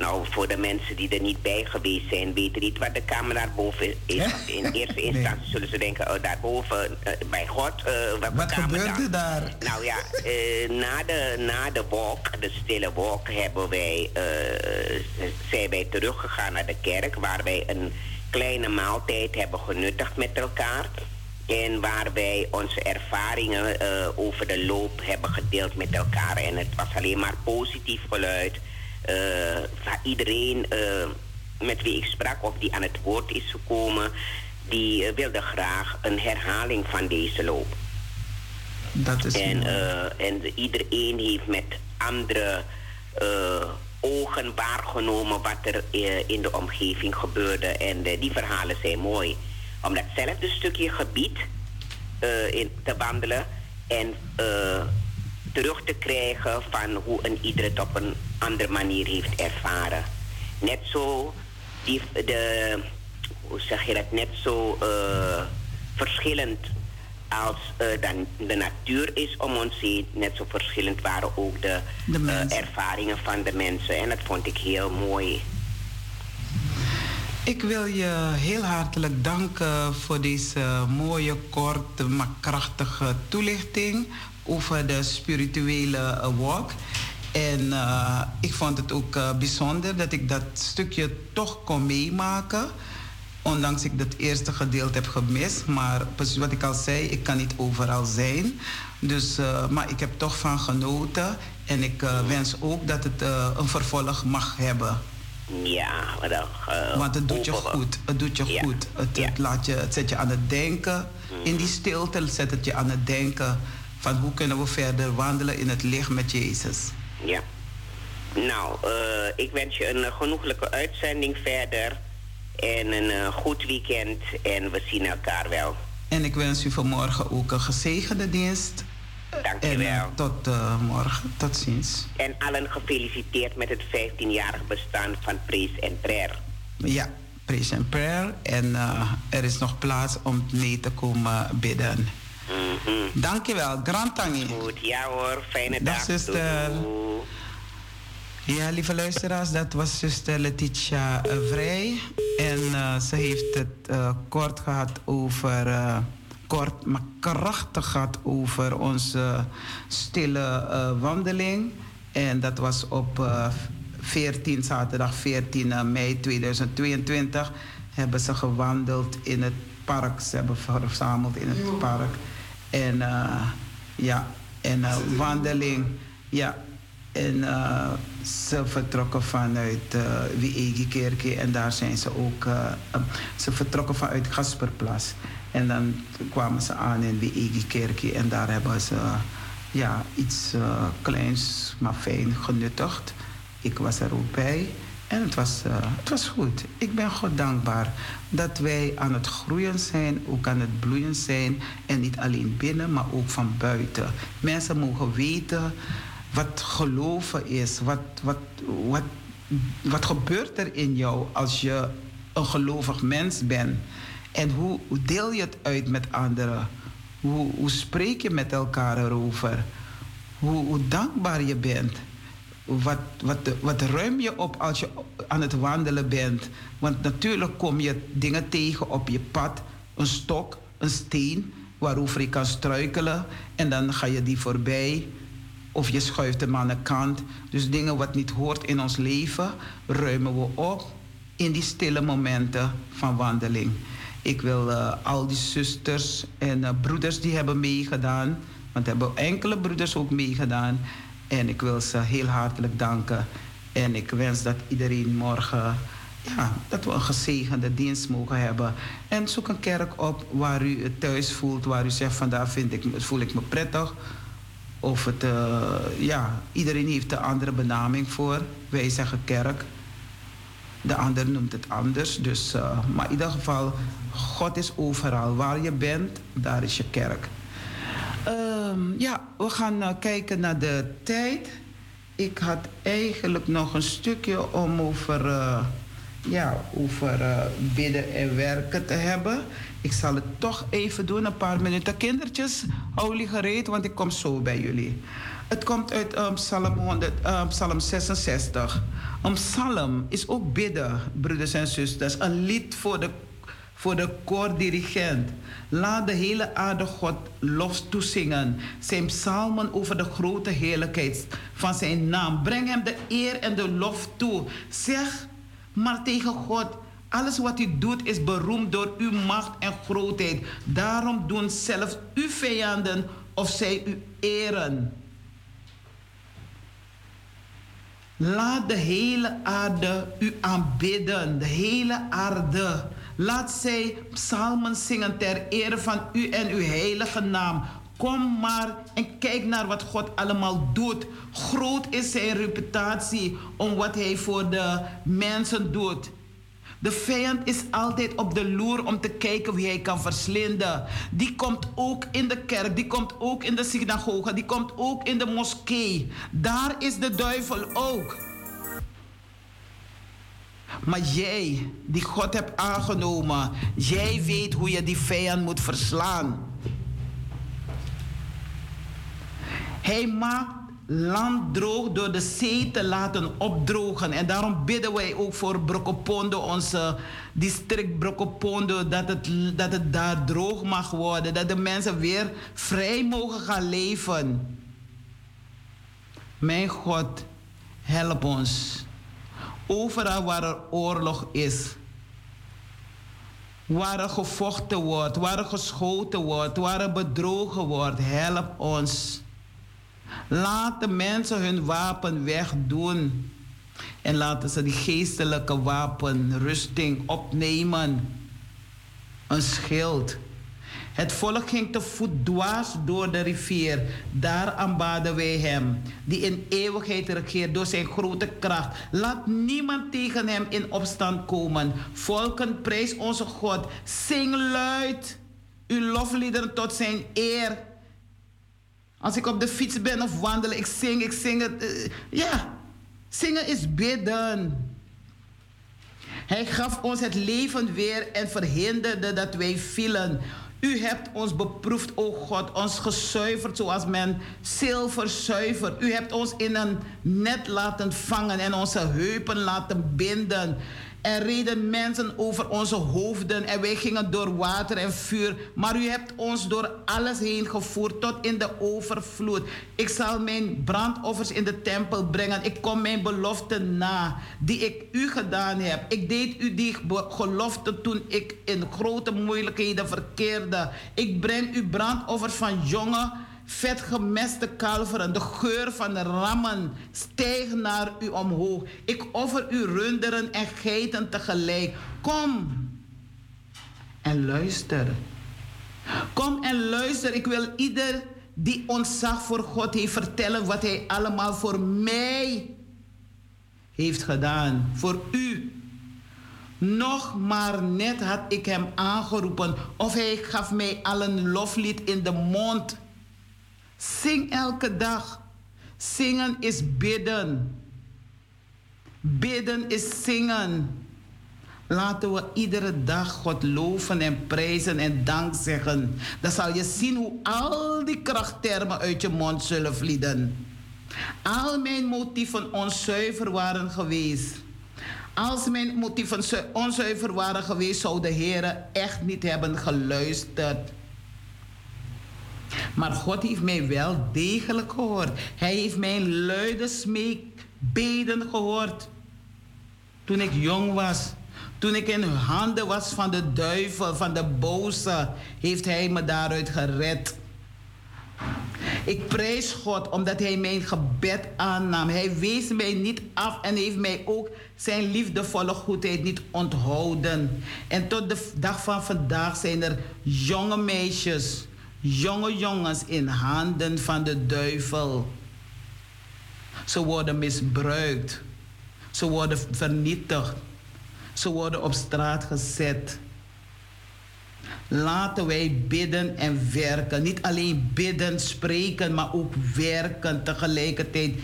Nou, voor de mensen die er niet bij geweest zijn, weten niet wat de kamer daarboven is. In eerste instantie zullen ze denken, oh, daarboven, uh, bij God, wat, wat gebeurde daar? Nou ja, na, de, na de walk, de stille walk, hebben wij, zijn wij teruggegaan naar de kerk, waar wij een kleine maaltijd hebben genuttigd met elkaar. En waar wij onze ervaringen over de loop hebben gedeeld met elkaar. En het was alleen maar positief geluid. Van iedereen uh, met wie ik sprak of die aan het woord is gekomen, die wilde graag een herhaling van deze loop. Dat is en, en iedereen heeft met andere ogen waargenomen wat er in de omgeving gebeurde. En die verhalen zijn mooi om datzelfde stukje gebied uh, in, te wandelen en uh, terug te krijgen van hoe een ieder het op een andere manier heeft ervaren. Net zo, die, de, hoe zeg je dat, net zo uh, verschillend als dan de natuur is om ons heen, net zo verschillend waren ook de, de ervaringen van de mensen. En dat vond ik heel mooi. Ik wil je heel hartelijk danken voor deze mooie, korte, maar krachtige toelichting over de spirituele walk. En uh, ik vond het ook uh, bijzonder dat ik dat stukje toch kon meemaken. Ondanks ik het eerste gedeelte heb gemist. Maar precies wat ik al zei, ik kan niet overal zijn. Dus, uh, maar ik heb toch van genoten. En ik wens ook dat het een vervolg mag hebben. Ja, maar dan, Want het doet je goed. Het doet je ja. goed. Het, ja. het, laat je, het zet je aan het denken. Mhm. In die stilte zet het je aan het denken van hoe kunnen we verder wandelen in het licht met Jezus. Ja. Nou, uh, ik wens je een genoeglijke uitzending verder. En een uh, goed weekend. En we zien elkaar wel. En ik wens u vanmorgen ook een gezegende dienst. Dankjewel. En, uh, tot uh, morgen. Tot ziens. En allen gefeliciteerd met het 15-jarig bestaan van Praise and Prayer. Ja, Praise and Prayer. En uh, er is nog plaats om mee te komen bidden. Mm -hmm. Dankjewel. Grand Tangi. Goed, ja hoor. Fijne dag. dag. zuster. Ja, lieve luisteraars, dat was zuster Letitia Vrij. En ze heeft het kort gehad over kort maar krachtig gehad over onze stille wandeling. En dat was op uh, 14, zaterdag 14 mei 2022. Hebben ze gewandeld in het park. Ze hebben verzameld in het park. En uh, ja, en wandeling. Ja, en uh, ze vertrokken vanuit uh, Wiegi en daar zijn ze ook. Uh, ze vertrokken vanuit Gasperplas. En dan kwamen ze aan in Wiegi en daar hebben ze ja, iets kleins maar fijn genuttigd. Ik was er ook bij en het was, het was goed. Ik ben God dankbaar dat wij aan het groeien zijn, ook aan het bloeien zijn. En niet alleen binnen, maar ook van buiten. Mensen mogen weten wat geloven is. Wat, wat, wat, wat gebeurt er in jou als je een gelovig mens bent? En hoe, hoe deel je het uit met anderen? Hoe, hoe spreek je met elkaar erover? Hoe, hoe dankbaar je bent? Wat, wat, wat ruim je op als je aan het wandelen bent? Want natuurlijk kom je dingen tegen op je pad. Een stok, een steen waarover je kan struikelen. En dan ga je die voorbij. Of je schuift hem aan de kant. Dus dingen wat niet hoort in ons leven, ruimen we op in die stille momenten van wandeling. Ik wil uh, al die zusters en uh, broeders die hebben meegedaan, want er hebben enkele broeders ook meegedaan. En ik wil ze heel hartelijk danken. En ik wens dat iedereen morgen, ja, dat we een gezegende dienst mogen hebben. En zoek een kerk op waar u het thuis voelt, waar u zegt van daar vind ik, voel ik me prettig of het, uh, ja, iedereen heeft een andere benaming voor. Wij zeggen kerk. De ander noemt het anders. Dus, uh, maar in ieder geval, God is overal. Waar je bent, daar is je kerk. Um, ja, we gaan uh, kijken naar de tijd. Ik had eigenlijk nog een stukje om over, ja, over bidden en werken te hebben. Ik zal het toch even doen, een paar minuten. Kindertjes, hou jullie gereed, want ik kom zo bij jullie. Het komt uit um, Psalm, 100, um, Psalm 66. Een psalm is ook bidden, broeders en zusters. Een lied voor de, voor de koordirigent. Laat de hele aarde God lof toezingen. Zijn psalmen over de grote heerlijkheid van zijn naam. Breng hem de eer en de lof toe. Zeg maar tegen God alles wat u doet is beroemd door uw macht en grootheid. Daarom doen zelfs uw vijanden of zij u eren. Laat de hele aarde u aanbidden, de hele aarde. Laat zij psalmen zingen ter ere van u en uw heilige naam. Kom maar en kijk naar wat God allemaal doet. Groot is zijn reputatie om wat hij voor de mensen doet. De vijand is altijd op de loer om te kijken wie hij kan verslinden. Die komt ook in de kerk, die komt ook in de synagoge, die komt ook in de moskee. Daar is de duivel ook. Maar jij, die God hebt aangenomen, jij weet hoe je die vijand moet verslaan. Hij maakt land droog door de zee te laten opdrogen. En daarom bidden wij ook voor Brokopondo, onze district Brokopondo, dat het, dat het daar droog mag worden. Dat de mensen weer vrij mogen gaan leven. Mijn God, help ons. Overal waar er oorlog is, waar er gevochten wordt, waar er geschoten wordt, waar er bedrogen wordt, help ons. Laat de mensen hun wapen wegdoen. En laten ze die geestelijke wapenrusting opnemen. Een schild. Het volk ging te voet dwars door de rivier. Daar aanbaden wij hem, die in eeuwigheid regeert door zijn grote kracht. Laat niemand tegen hem in opstand komen. Volken, prijs onze God. Zing luid uw lofliederen tot zijn eer. Als ik op de fiets ben of wandel, ik zing, ik zing het. Uh, ja, zingen is bidden. Hij gaf ons het leven weer en verhinderde dat wij vielen. U hebt ons beproefd, o God, ons gezuiverd zoals men zilver zuivert. U hebt ons in een net laten vangen en onze heupen laten binden. Er reden mensen over onze hoofden en wij gingen door water en vuur. Maar u hebt ons door alles heen gevoerd tot in de overvloed. Ik zal mijn brandoffers in de tempel brengen. Ik kom mijn belofte na die ik u gedaan heb. Ik deed u die gelofte toen ik in grote moeilijkheden verkeerde. Ik breng u brandoffers van jonge vetgemeste kalveren, de geur van de rammen stijgt naar u omhoog. Ik offer u runderen en geiten tegelijk. Kom en luister. Kom en luister. Ik wil ieder die ontzag voor God heeft vertellen wat hij allemaal voor mij heeft gedaan. Voor u. Nog maar net had ik hem aangeroepen of hij gaf mij al een loflied in de mond. Zing elke dag. Zingen is bidden. Bidden is zingen. Laten we iedere dag God loven en prijzen en dank zeggen. Dan zal je zien hoe al die krachttermen uit je mond zullen vlieden. Al mijn motieven onzuiver waren geweest. Als mijn motieven onzuiver waren geweest, zou de Heer echt niet hebben geluisterd. Maar God heeft mij wel degelijk gehoord. Hij heeft mijn luide smeekbeden gehoord. Toen ik jong was. Toen ik in handen was van de duivel, van de boze, heeft hij me daaruit gered. Ik prijs God omdat Hij mijn gebed aannam. Hij wees mij niet af en heeft mij ook zijn liefdevolle goedheid niet onthouden. En tot de dag van vandaag zijn er jonge meisjes jonge jongens in handen van de duivel. Ze worden misbruikt. Ze worden vernietigd. Ze worden op straat gezet. Laten wij bidden en werken. Niet alleen bidden, spreken, maar ook werken. Tegelijkertijd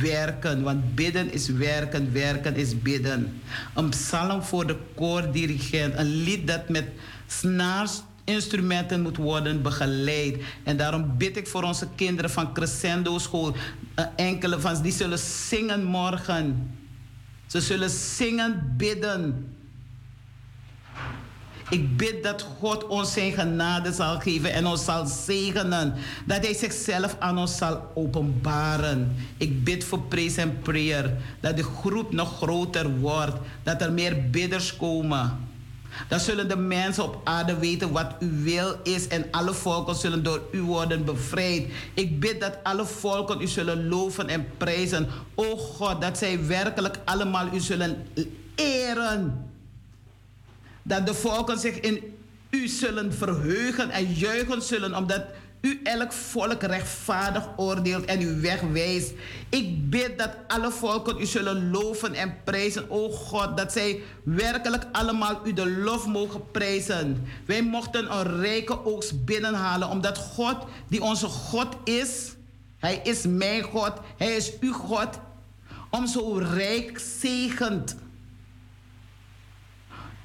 werken. Want bidden is werken, werken is bidden. Een psalm voor de koordirigent. Een lied dat met snaars instrumenten moet worden begeleid. En daarom bid ik voor onze kinderen van Crescendo School. Uh, enkele van die zullen zingen morgen. Ze zullen zingen, bidden. Ik bid dat God ons zijn genade zal geven en ons zal zegenen. Dat Hij zichzelf aan ons zal openbaren. Ik bid voor praise en prayer. Dat de groep nog groter wordt. Dat er meer bidders komen. Dan zullen de mensen op aarde weten wat uw wil is en alle volken zullen door u worden bevrijd. Ik bid dat alle volken u zullen loven en prijzen. O God, dat zij werkelijk allemaal u zullen eren. Dat de volken zich in u zullen verheugen en juichen zullen, omdat u elk volk rechtvaardig oordeelt en u wegwijst. Ik bid dat alle volken u zullen loven en prijzen, o God, dat zij werkelijk allemaal u de lof mogen prijzen. Wij mochten een rijke oogst binnenhalen, omdat God, die onze God is, Hij is mijn God, Hij is uw God, om zo rijk zegent.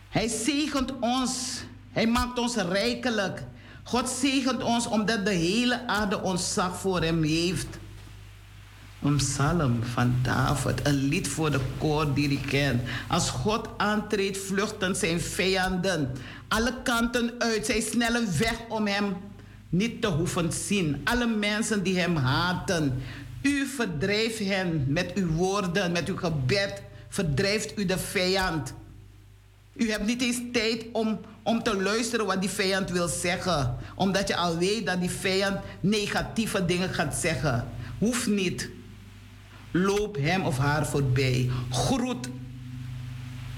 Hij zegent ons, Hij maakt ons rijkelijk. God zegent ons omdat de hele aarde ons zag voor hem heeft. Een psalm van David, een lied voor de koordirigent. Als God aantreedt, vluchten zijn vijanden. Alle kanten uit, zij snellen weg om hem niet te hoeven zien. Alle mensen die hem haten. U verdrijft hen met uw woorden, met uw gebed. Verdrijft u de vijand. U hebt niet eens tijd om, om te luisteren wat die vijand wil zeggen. Omdat je al weet dat die vijand negatieve dingen gaat zeggen. Hoeft niet. Loop hem of haar voorbij. Groet.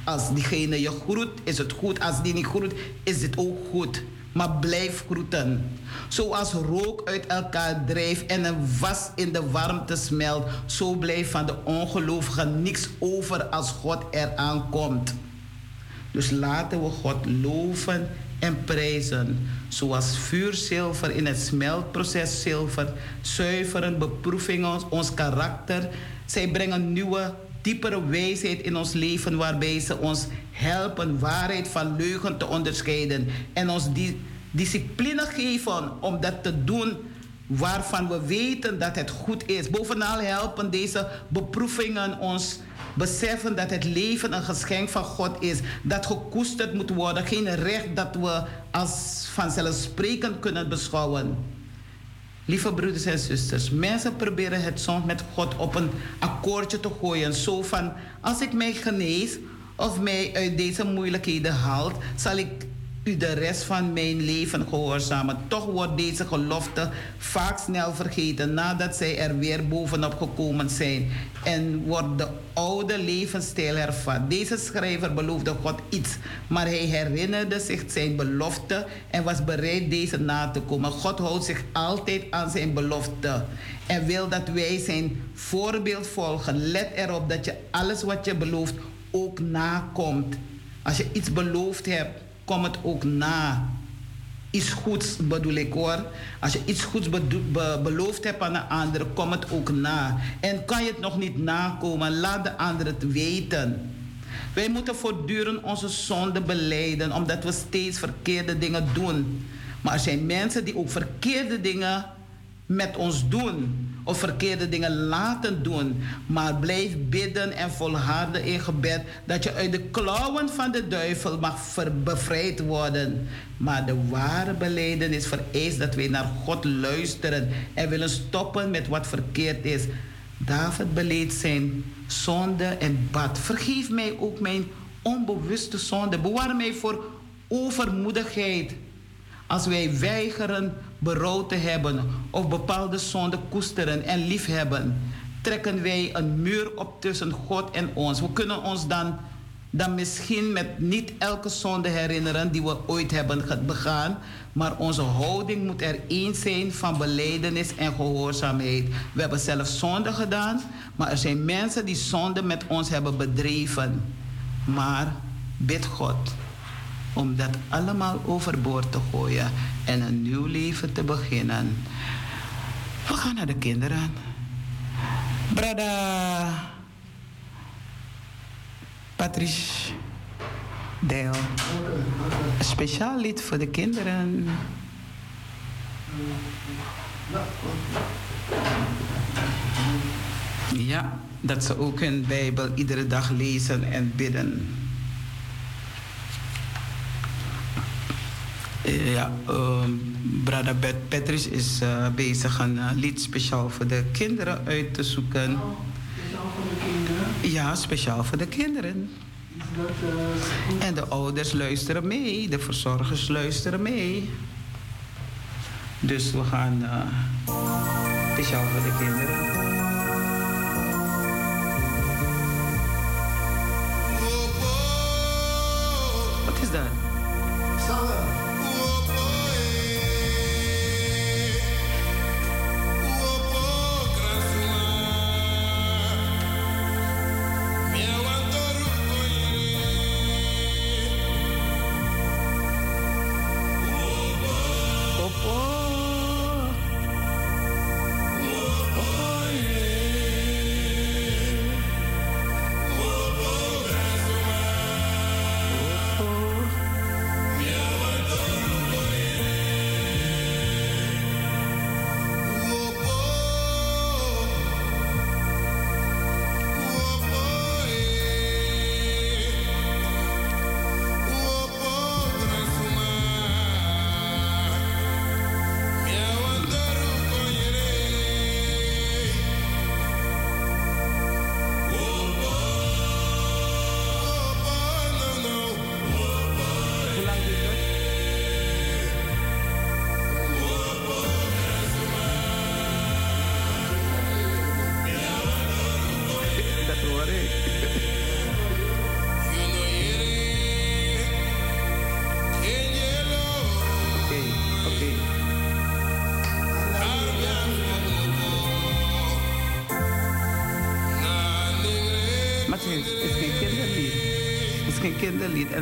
Als diegene je groet, is het goed. Als die niet groet, is het ook goed. Maar blijf groeten. Zoals rook uit elkaar drijft en een was in de warmte smelt, zo blijft van de ongelovigen niks over als God eraan komt. Dus laten we God loven en prijzen. Zoals vuurzilver in het smeltproces zilver. Zuiveren beproevingen ons, ons karakter. Zij brengen nieuwe, diepere wijsheid in ons leven. Waarbij ze ons helpen waarheid van leugen te onderscheiden. En ons die discipline geven om dat te doen waarvan we weten dat het goed is. Bovenal helpen deze beproevingen ons beseffen dat het leven een geschenk van God is, dat gekoesterd moet worden, geen recht dat we als vanzelfsprekend kunnen beschouwen. Lieve broeders en zusters, mensen proberen het soms met God op een akkoordje te gooien. Zo van, als ik mij genees of mij uit deze moeilijkheden haalt, zal ik u de rest van mijn leven gehoorzamen. Toch wordt deze gelofte vaak snel vergeten nadat zij er weer bovenop gekomen zijn en wordt de oude levensstijl hervat. Deze schrijver beloofde God iets, maar hij herinnerde zich zijn belofte en was bereid deze na te komen. God houdt zich altijd aan zijn belofte en wil dat wij zijn voorbeeld volgen. Let erop dat je alles wat je belooft ook nakomt. Als je iets beloofd hebt, kom het ook na. Iets goeds bedoel ik hoor. Als je iets goeds beloofd hebt aan een ander, kom het ook na. En kan je het nog niet nakomen, laat de ander het weten. Wij moeten voortdurend onze zonde beleiden, omdat we steeds verkeerde dingen doen. Maar er zijn mensen die ook verkeerde dingen met ons doen of verkeerde dingen laten doen. Maar blijf bidden en volharden in gebed dat je uit de klauwen van de duivel mag bevrijd worden. Maar de ware is vereist dat wij naar God luisteren en willen stoppen met wat verkeerd is. David beleed zijn zonde en bad. Vergeef mij ook mijn onbewuste zonde. Bewaar mij voor overmoedigheid. Als wij weigeren berouw te hebben of bepaalde zonden koesteren en liefhebben, trekken wij een muur op tussen God en ons. We kunnen ons dan, dan misschien met niet elke zonde herinneren die we ooit hebben begaan, maar onze houding moet er eens zijn van beleidenis en gehoorzaamheid. We hebben zelf zonde gedaan, maar er zijn mensen die zonde met ons hebben bedreven. Maar bid God om dat allemaal overboord te gooien en een nieuw leven te beginnen. We gaan naar de kinderen. Brada Patrice Deel. Een speciaal lied voor de kinderen. Ja, dat ze ook hun Bijbel iedere dag lezen en bidden. Ja, uh, Brada Patrice is uh, bezig een uh, lied speciaal voor de kinderen uit te zoeken. Oh, speciaal voor de kinderen? Ja, speciaal voor de kinderen. Dat, en de ouders luisteren mee, de verzorgers luisteren mee. Dus we gaan speciaal voor de kinderen.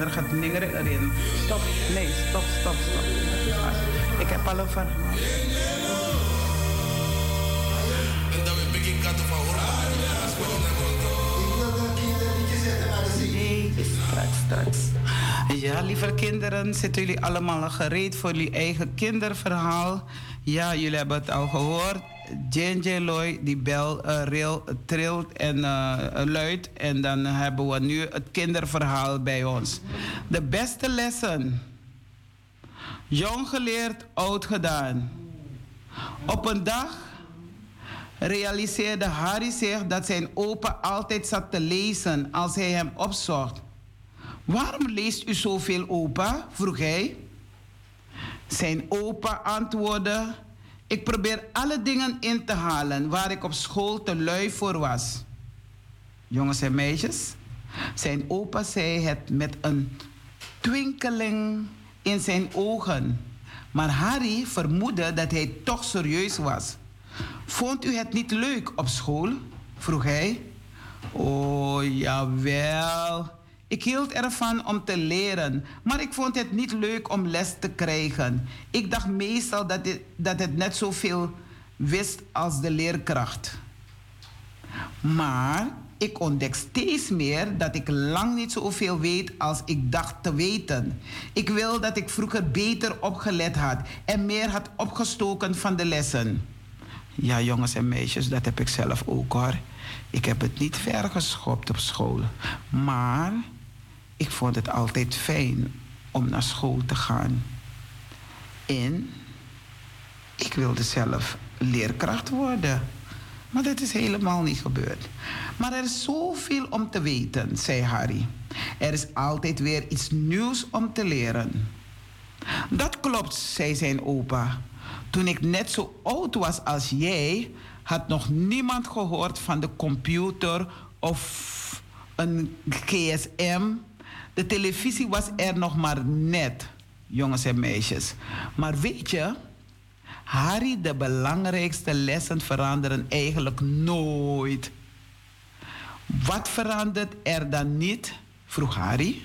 Er gaat ningeren erin. Stop, nee, stop, stop, stop. Ik heb al een verhaal. Nee, straks, straks. Ja, lieve kinderen, zitten jullie allemaal gereed voor jullie eigen kinderverhaal? Ja, jullie hebben het al gehoord. JJ Loy, die bel uh, trilt en uh, luidt. En dan hebben we nu het kinderverhaal bij ons. De beste lessen. Jong geleerd, oud gedaan. Op een dag realiseerde Harry zich dat zijn opa altijd zat te lezen als hij hem opzocht. Waarom leest u zoveel, opa? vroeg hij. Zijn opa antwoordde: Ik probeer alle dingen in te halen waar ik op school te lui voor was. Jongens en meisjes, zijn opa zei het met een twinkeling in zijn ogen. Maar Harry vermoedde dat hij toch serieus was. Vond u het niet leuk op school? vroeg hij. Oh, jawel. Ik hield ervan om te leren, maar ik vond het niet leuk om les te krijgen. Ik dacht meestal dat het, dat het net zoveel wist als de leerkracht. Maar ik ontdek steeds meer dat ik lang niet zoveel weet als ik dacht te weten. Ik wil dat ik vroeger beter opgelet had en meer had opgestoken van de lessen. Ja, jongens en meisjes, dat heb ik zelf ook hoor. Ik heb het niet ver geschopt op school. Maar ik vond het altijd fijn om naar school te gaan. En ik wilde zelf leerkracht worden. Maar dat is helemaal niet gebeurd. Maar er is zoveel om te weten, zei Harry. Er is altijd weer iets nieuws om te leren. Dat klopt, zei zijn opa. Toen ik net zo oud was als jij, had nog niemand gehoord van de computer of een GSM. De televisie was er nog maar net, jongens en meisjes. Maar weet je, Harry, de belangrijkste lessen veranderen eigenlijk nooit. Wat verandert er dan niet? vroeg Harry.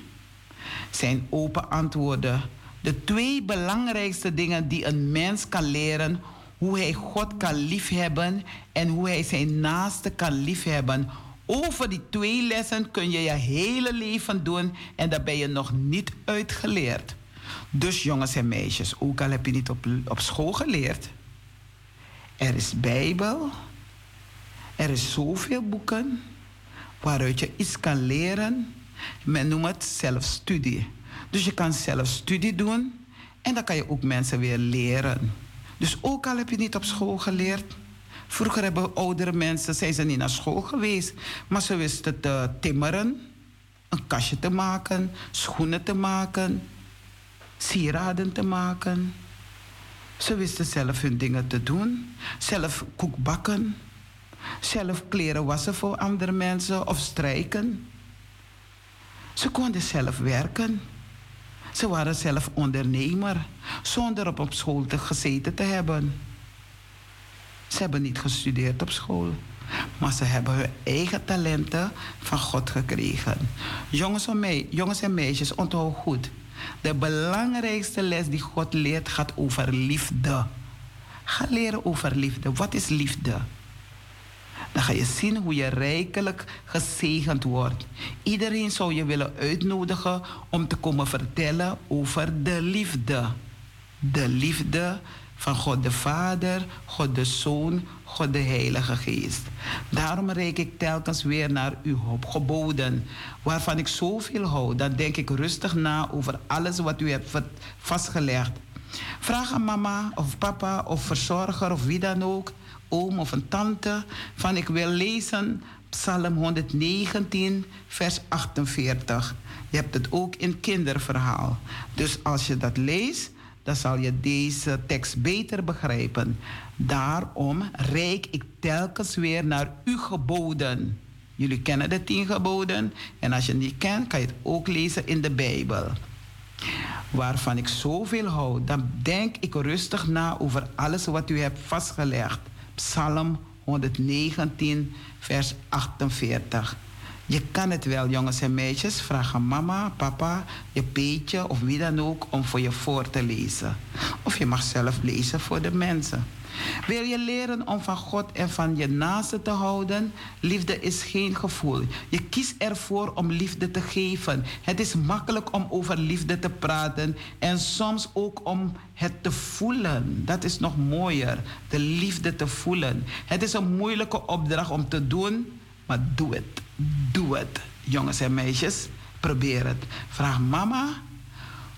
Zijn open antwoordde: De twee belangrijkste dingen die een mens kan leren: hoe hij God kan liefhebben en hoe hij zijn naaste kan liefhebben. Over die twee lessen kun je je hele leven doen en daar ben je nog niet uitgeleerd. Dus jongens en meisjes, ook al heb je niet op, op school geleerd, er is Bijbel, er is zoveel boeken waaruit je iets kan leren. Men noemt het zelfstudie. Dus je kan zelfstudie doen en dan kan je ook mensen weer leren. Dus ook al heb je niet op school geleerd. Vroeger hebben oudere mensen, zijn niet naar school geweest, maar ze wisten te timmeren, een kastje te maken, schoenen te maken, sieraden te maken. Ze wisten zelf hun dingen te doen, zelf koek bakken, zelf kleren wassen voor andere mensen of strijken. Ze konden zelf werken. Ze waren zelf ondernemer, zonder op, op school te gezeten te hebben. Ze hebben niet gestudeerd op school, maar ze hebben hun eigen talenten van God gekregen. Jongens en, jongens en meisjes, onthoud goed. De belangrijkste les die God leert gaat over liefde. Ga leren over liefde. Wat is liefde? Dan ga je zien hoe je rijkelijk gezegend wordt. Iedereen zou je willen uitnodigen om te komen vertellen over de liefde. De liefde van God de Vader, God de Zoon, God de Heilige Geest. Daarom reik ik telkens weer naar uw geboden, waarvan ik zoveel hou. Dan denk ik rustig na over alles wat u hebt vastgelegd. Vraag aan mama of papa of verzorger of wie dan ook, oom of een tante, van ik wil lezen Psalm 119, vers 48. Je hebt het ook in kinderverhaal. Dus als je dat leest, dan zal je deze tekst beter begrijpen. Daarom reik ik telkens weer naar uw geboden. Jullie kennen de tien geboden. En als je het niet kent, kan je het ook lezen in de Bijbel. Waarvan ik zoveel hou, dan denk ik rustig na over alles wat u hebt vastgelegd. Psalm 119, vers 48. Je kan het wel, jongens en meisjes. Vraag aan mama, papa, je peetje of wie dan ook om voor je voor te lezen. Of je mag zelf lezen voor de mensen. Wil je leren om van God en van je naaste te houden? Liefde is geen gevoel. Je kiest ervoor om liefde te geven. Het is makkelijk om over liefde te praten en soms ook om het te voelen. Dat is nog mooier, de liefde te voelen. Het is een moeilijke opdracht om te doen, maar doe het. Doe het, jongens en meisjes. Probeer het. Vraag mama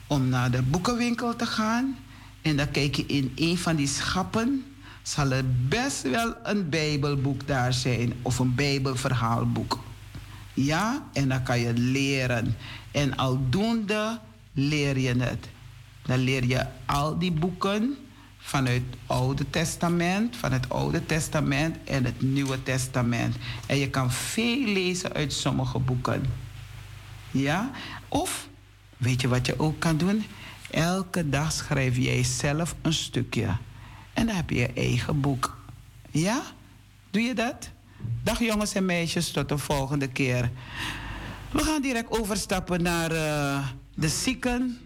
om naar de boekenwinkel te gaan. En dan kijk je in een van die schappen. Zal er best wel een Bijbelboek daar zijn of een Bijbelverhaalboek. Ja, en dan kan je leren. En aldoende leer je het. Dan leer je al die boeken vanuit het Oude Testament, van het Oude Testament en het Nieuwe Testament. En je kan veel lezen uit sommige boeken. Ja? Of, weet je wat je ook kan doen? Elke dag schrijf jij zelf een stukje. En dan heb je je eigen boek. Ja? Doe je dat? Dag jongens en meisjes, tot de volgende keer. We gaan direct overstappen naar uh, de zieken.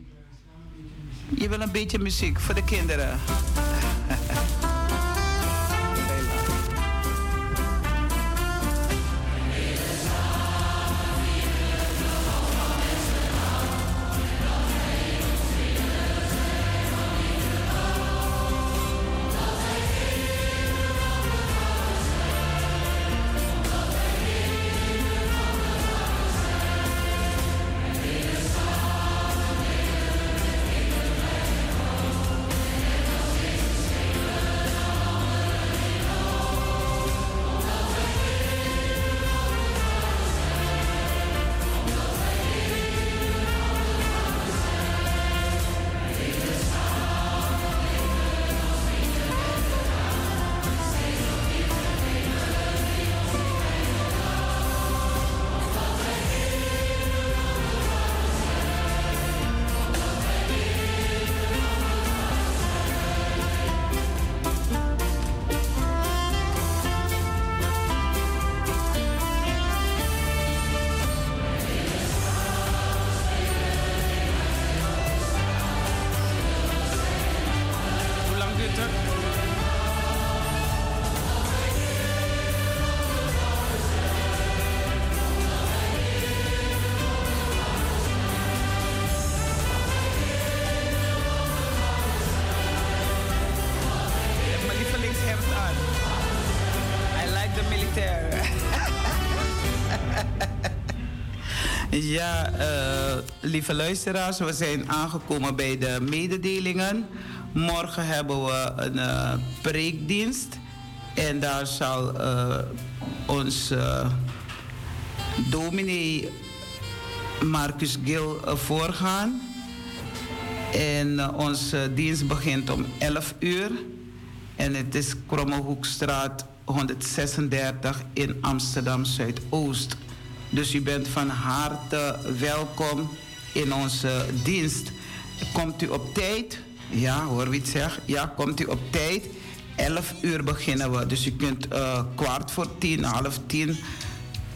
Je wil een beetje muziek voor de kinderen. Ja, uh, lieve luisteraars, we zijn aangekomen bij de mededelingen. Morgen hebben we een uh, preekdienst. En daar zal uh, ons dominee Marcus Gil voorgaan. En onze dienst begint om 11 uur. En het is Krommehoekstraat 136 in Amsterdam Zuidoost. Dus u bent van harte welkom in onze dienst. Komt u op tijd? Ja, hoor wie het zegt. Ja, komt u op tijd? 11 uur beginnen we. Dus u kunt uh, kwart voor tien, half tien.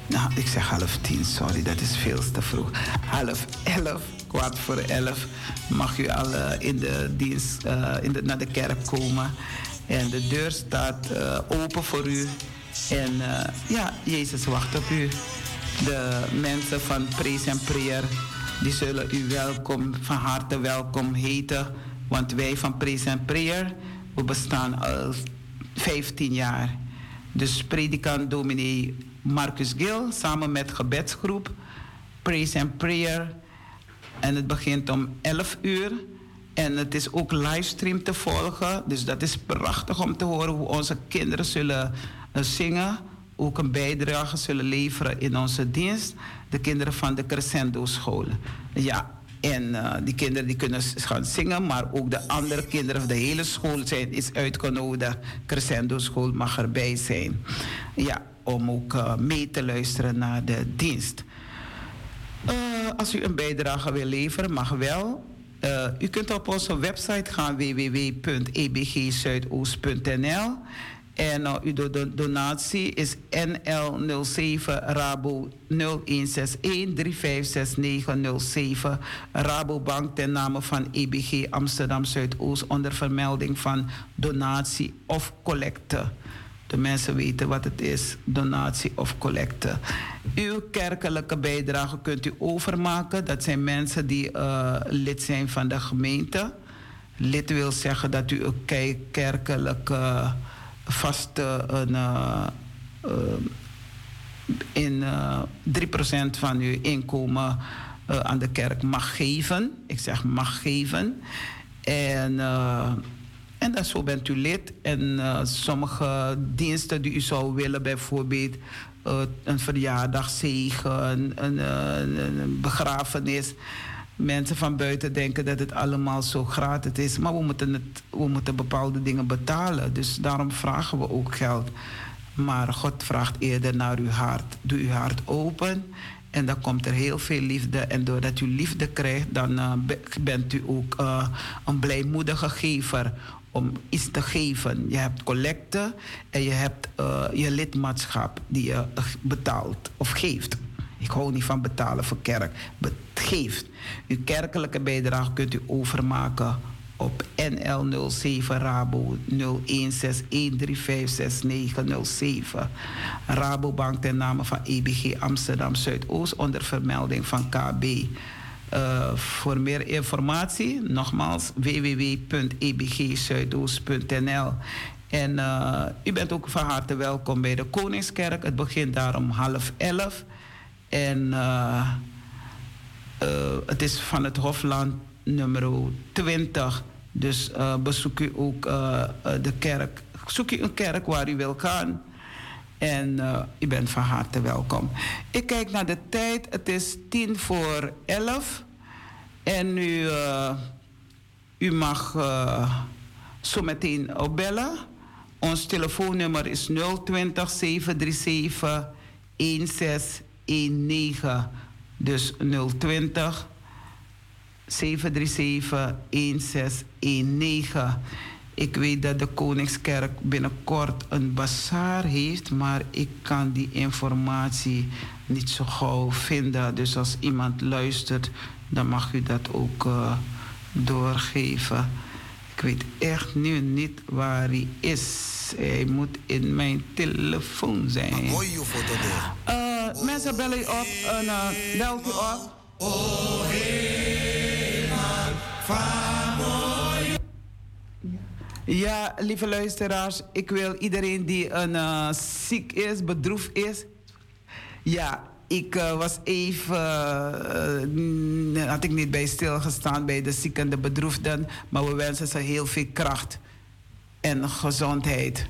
Nou, ik zeg half tien, sorry, dat is veel te vroeg. Half elf, kwart voor elf mag u al uh, in de dienst uh, in de, naar de kerk komen. En de deur staat open voor u. En ja, Jezus wacht op u de mensen van Praise and Prayer, die zullen u welkom, van harte welkom heten. Want wij van Praise and Prayer, we bestaan al 15 jaar. Dus predikant dominee Marcus Gil samen met gebedsgroep Praise and Prayer. En het begint om 11 uur. En het is ook livestream te volgen. Dus dat is prachtig om te horen hoe onze kinderen zullen uh, zingen ook een bijdrage zullen leveren in onze dienst. De kinderen van de Crescendo school. Ja, en uh, die kinderen die kunnen gaan zingen, maar ook de andere kinderen, de hele school zijn, is uitgenodigd. Crescendo school mag erbij zijn. Ja, om ook uh, mee te luisteren naar de dienst. Uh, als u een bijdrage wil leveren, mag wel. u kunt op onze website gaan www.ebgzuidoost.nl En uw donatie is NL07 Rabo 0161 Rabobank ten name van EBG Amsterdam Zuidoost onder vermelding van donatie of collecte. De mensen weten wat het is, donatie of collecte. Uw kerkelijke bijdrage kunt u overmaken. Dat zijn mensen die uh, lid zijn van de gemeente. Lid wil zeggen dat u een kerkelijke vaste een, uh, uh, in uh, 3% van uw inkomen aan de kerk mag geven. Ik zeg mag geven. En, en dan zo bent u lid. En sommige diensten die u zou willen, bijvoorbeeld een verjaardagszegen, een, een, een begrafenis mensen van buiten denken dat het allemaal zo gratis is. Maar we moeten, het, we moeten bepaalde dingen betalen. Dus daarom vragen we ook geld. Maar God vraagt eerder naar uw hart. Doe uw hart open. En dan komt er heel veel liefde. En doordat u liefde krijgt, dan uh, bent u ook uh, een blijmoedige gever om iets te geven. Je hebt collecten en je hebt uh, je lidmaatschap die je betaalt of geeft. Ik hou niet van betalen voor kerk. Geeft. Uw kerkelijke bijdrage kunt u overmaken op NL07 Rabo 0161356907. Rabobank ten name van EBG Amsterdam Zuidoost onder vermelding van KB. Uh, voor meer informatie, nogmaals, www.ebgzuidoost.nl. En uh, u bent ook van harte welkom bij de Koningskerk. Het begint daar om half elf. En uh, uh, het is van het Hofland nummer 20. Dus uh, bezoek u ook de kerk. Zoek u een kerk waar u wil gaan. En u bent van harte welkom. Ik kijk naar de tijd. Het is tien voor elf. En u, u mag zo meteen opbellen. Ons telefoonnummer is 020 737 16 19. Dus 020 737 1619. Ik weet dat de Koningskerk binnenkort een bazaar heeft, maar ik kan die informatie niet zo gauw vinden. Dus als iemand luistert, dan mag u dat ook uh, doorgeven. Ik weet echt nu niet waar hij is. Hij moet in mijn telefoon zijn. Je foto uh, Mensen bellen u op en uh, belt u op. Ja, lieve luisteraars, ik wil iedereen die een uh, ziek is, bedroefd is. Ja, ik was even, had ik niet bij stilgestaan bij de zieken en de bedroefden, maar we wensen ze heel veel kracht en gezondheid.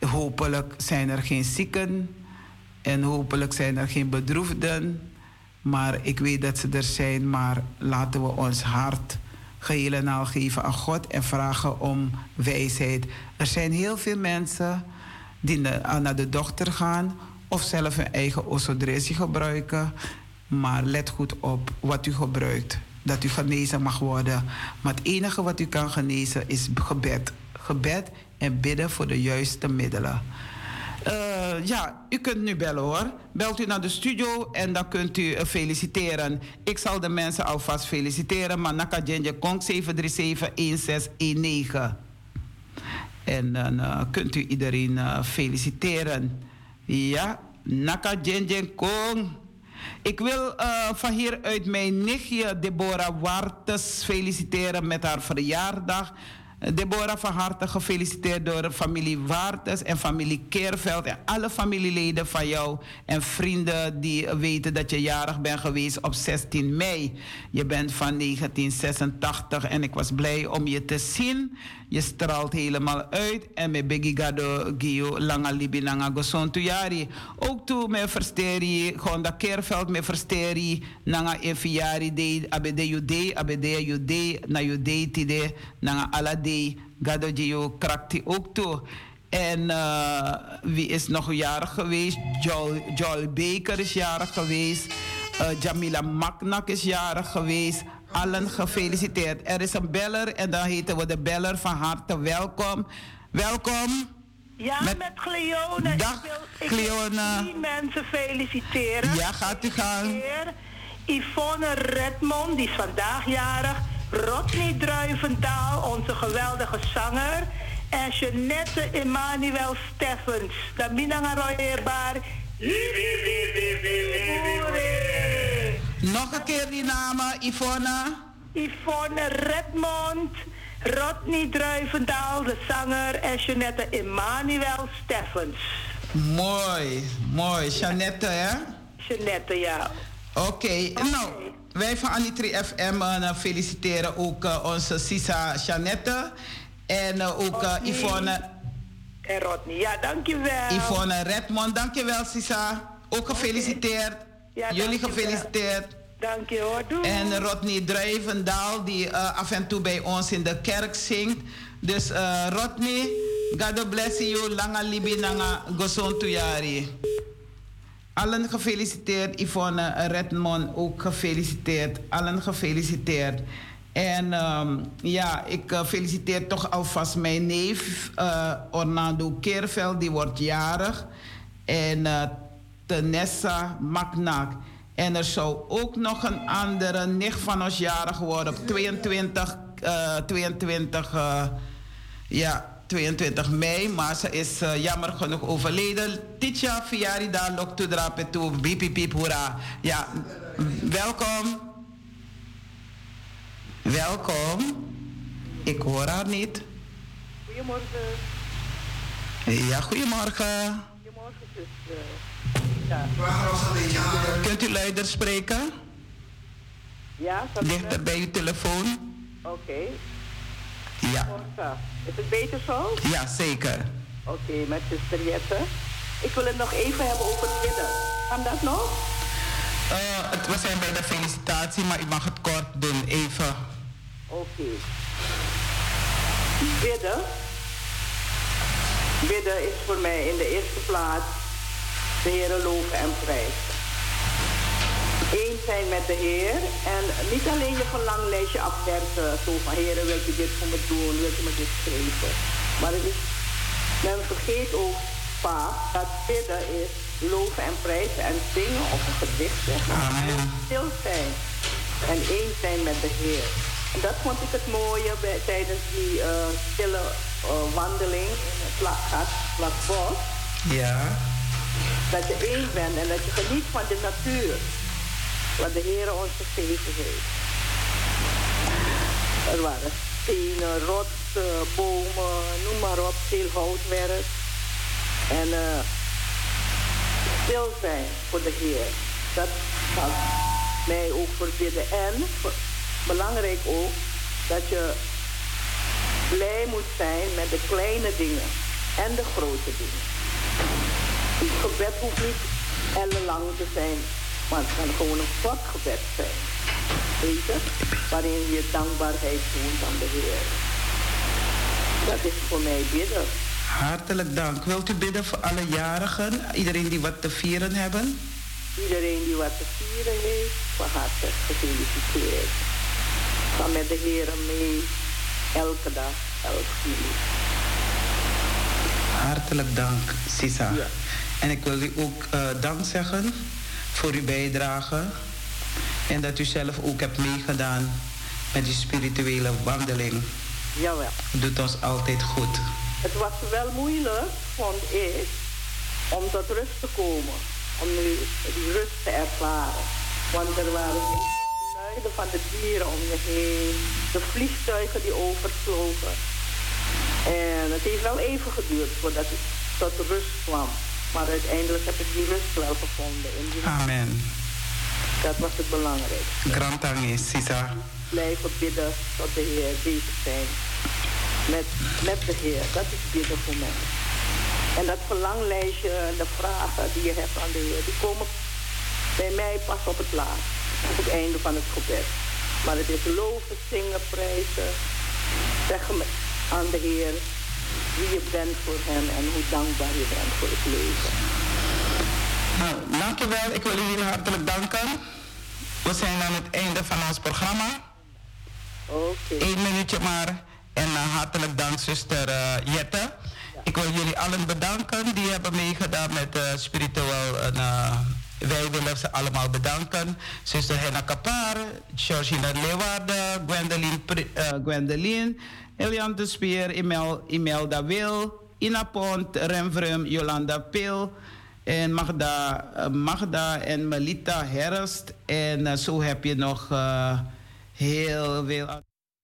Hopelijk zijn er geen zieken en hopelijk zijn er geen bedroefden. Maar ik weet dat ze er zijn, maar laten we ons hart geheel en al geven aan God en vragen om wijsheid. Er zijn heel veel mensen die naar de dokter gaan of zelf hun eigen osodresie gebruiken. Maar let goed op wat u gebruikt. Dat u genezen mag worden. Maar het enige wat u kan genezen is gebed. Gebed en bidden voor de juiste middelen. Uh, ja, u kunt nu bellen hoor. Belt u naar de studio en dan kunt u uh, feliciteren. Ik zal de mensen alvast feliciteren. Manaka Jenje Kong 737-1619. En dan uh, kunt u iedereen feliciteren. Ja, Naka Jenje Kong. Ik wil van hier uit mijn nichtje Deborah Wartes feliciteren met haar verjaardag. Deborah van harte gefeliciteerd door familie Waartes en familie Keerveld en alle familieleden van jou en vrienden die weten dat je jarig bent geweest op 16 mei. Je bent van 1986 en ik was blij om je te zien. Je straalt helemaal uit en met begi gado gio langa libi nanga tuyari. Ook toe me versteri, Gonda Keerveld me versteri nanga efiari de abede jude, abede jude, na jude tide, nanga alade, gado gio krakti ook toe. En uh, wie is nog jarig geweest? Joel, Joel Baker is jarig geweest. Uh, Jamila Maknak is jarig geweest allen gefeliciteerd. Er is een beller en dan heten we de beller van harte welkom. Welkom. Ja, met, met Cleone. Dag, ik wil, Cleone. die mensen feliciteren. Ja, gaat u gaan. Yvonne Redmond, die is vandaag jarig. Rodney Druivendaal, onze geweldige zanger. En Jeanette Emmanuel Steffens. Damina Ngaroyebar. Nog een keer die namen, Yvonne. Yvonne Redmond. Rodney Druivendaal, de zanger. En Jeanette Emmanuel Steffens. Mooi, mooi. Jeanette, hè? Jeanette, ja. Oké, nou, wij van Anitri FM uh, feliciteren ook uh, onze Sisa Jeannette en uh, ook Yvonne. En Rodney, ja, dankjewel. Yvonne Redmond, dankjewel Sisa. Ook gefeliciteerd. Ja, Jullie gefeliciteerd. Dank je hoor, doei. En Rodney Drijvendaal, die af en toe bij ons in de kerk zingt. Dus Rodney, God bless you, langa libi nanga goson tuyari. Allen gefeliciteerd. Yvonne Redmond ook gefeliciteerd. Allen gefeliciteerd. En um, ja, ik uh, feliciteer toch alvast mijn neef Orlando Keerveld, die wordt jarig. En Tenessa Maknak. En er zou ook nog een andere nicht van ons jarig worden op 22, 22 ja, 22 mei, maar ze is uh, jammer genoeg overleden. Titja Fiarida Loktudra Petu, Bipipip Hoera. Ja, welkom. Welkom. Ik hoor haar niet. Goedemorgen. Ja, goedemorgen. Goedemorgen, zus. Ja. Kunt u luider spreken? Ja, Dichter bij uw telefoon. Oké. Okay. Ja. Is het beter zo? Ja, zeker. Oké, okay, met zuster Jette. Ik wil het nog even hebben over het bidden. Kan dat nog? Uh, het, we zijn bij de felicitatie, maar ik mag het kort doen, even. Oké. Okay. Bidden. Bidden is voor mij in de eerste plaats de loven en prijzen. Eén zijn met de Heer en niet alleen je verlanglijstje afwerken, zo van Heer, wil je dit voor me doen, wil je me dit geven. Maar het is, men vergeet ook vaak dat bidden is loven en prijzen en zingen of een gedicht zeggen. Stil zijn en één zijn met de Heer. En dat vond ik het mooie bij, tijdens die uh, stille uh, wandeling in het Vlakbos. Ja. Dat je één bent en dat je geniet van de natuur wat de Heer ons gegeven heeft. Er waren stenen, rotsen, bomen, noem maar op, veel houtwerk. En uh, stil zijn voor de Heer. Dat gaat mij ook verbidden. En belangrijk ook dat je blij moet zijn met de kleine dingen en de grote dingen. Het gebed hoeft niet ellenlang te zijn, maar het kan gewoon een kort gebed zijn. Weet je? Waarin je dankbaarheid toont aan de Heer. Dat is voor mij bidden. Hartelijk dank. Wilt u bidden voor alle jarigen? Iedereen die wat te vieren hebben? Iedereen die wat te vieren heeft, van harte gefeliciteerd. Ga met de Heer mee, elke dag, elke uur. Hartelijk dank, Sisa. Ja. En ik wil u ook uh, dank zeggen voor uw bijdrage. En dat u zelf ook hebt meegedaan met die spirituele wandeling. Jawel. Doet ons altijd goed. Het was wel moeilijk, vond ik, om tot rust te komen. Om nu die rust te ervaren. Want er waren luiden van de dieren om je heen. De vliegtuigen die overvlogen. En het heeft wel even geduurd voordat ik tot rust kwam. Maar uiteindelijk heb ik die rust wel gevonden. In die Amen. Dat was het belangrijkste. Grantangi, Sisa. Blijven bidden tot de Heer bezig zijn. Met, met de Heer. Dat is bidden voor mij. En dat verlanglijstje en de vragen die je hebt aan de Heer, die komen bij mij pas op het laatst. Op het einde van het gebed. Maar het is loven, zingen, prijzen. Zeggen aan de Heer wie je bent voor hem en hoe dankbaar je bent voor het leven. Nou, dankjewel. Ik wil jullie hartelijk danken. We zijn aan het einde van ons programma. Oké. Eén minuutje maar. En uh, hartelijk dank, zuster uh, Jette. Ja. Ik wil jullie allen bedanken die hebben meegedaan met uh, spiritueel. Uh, wij willen ze allemaal bedanken. Zuster Henna Kapar, Georgina Leeuwarden, Gwendoline, Gwendoline Elian de Imel, Imelda Wil, Ina Pont, Renvrum, Jolanda Pil en Magda, Magda en Melita Herst. En zo heb je nog heel veel...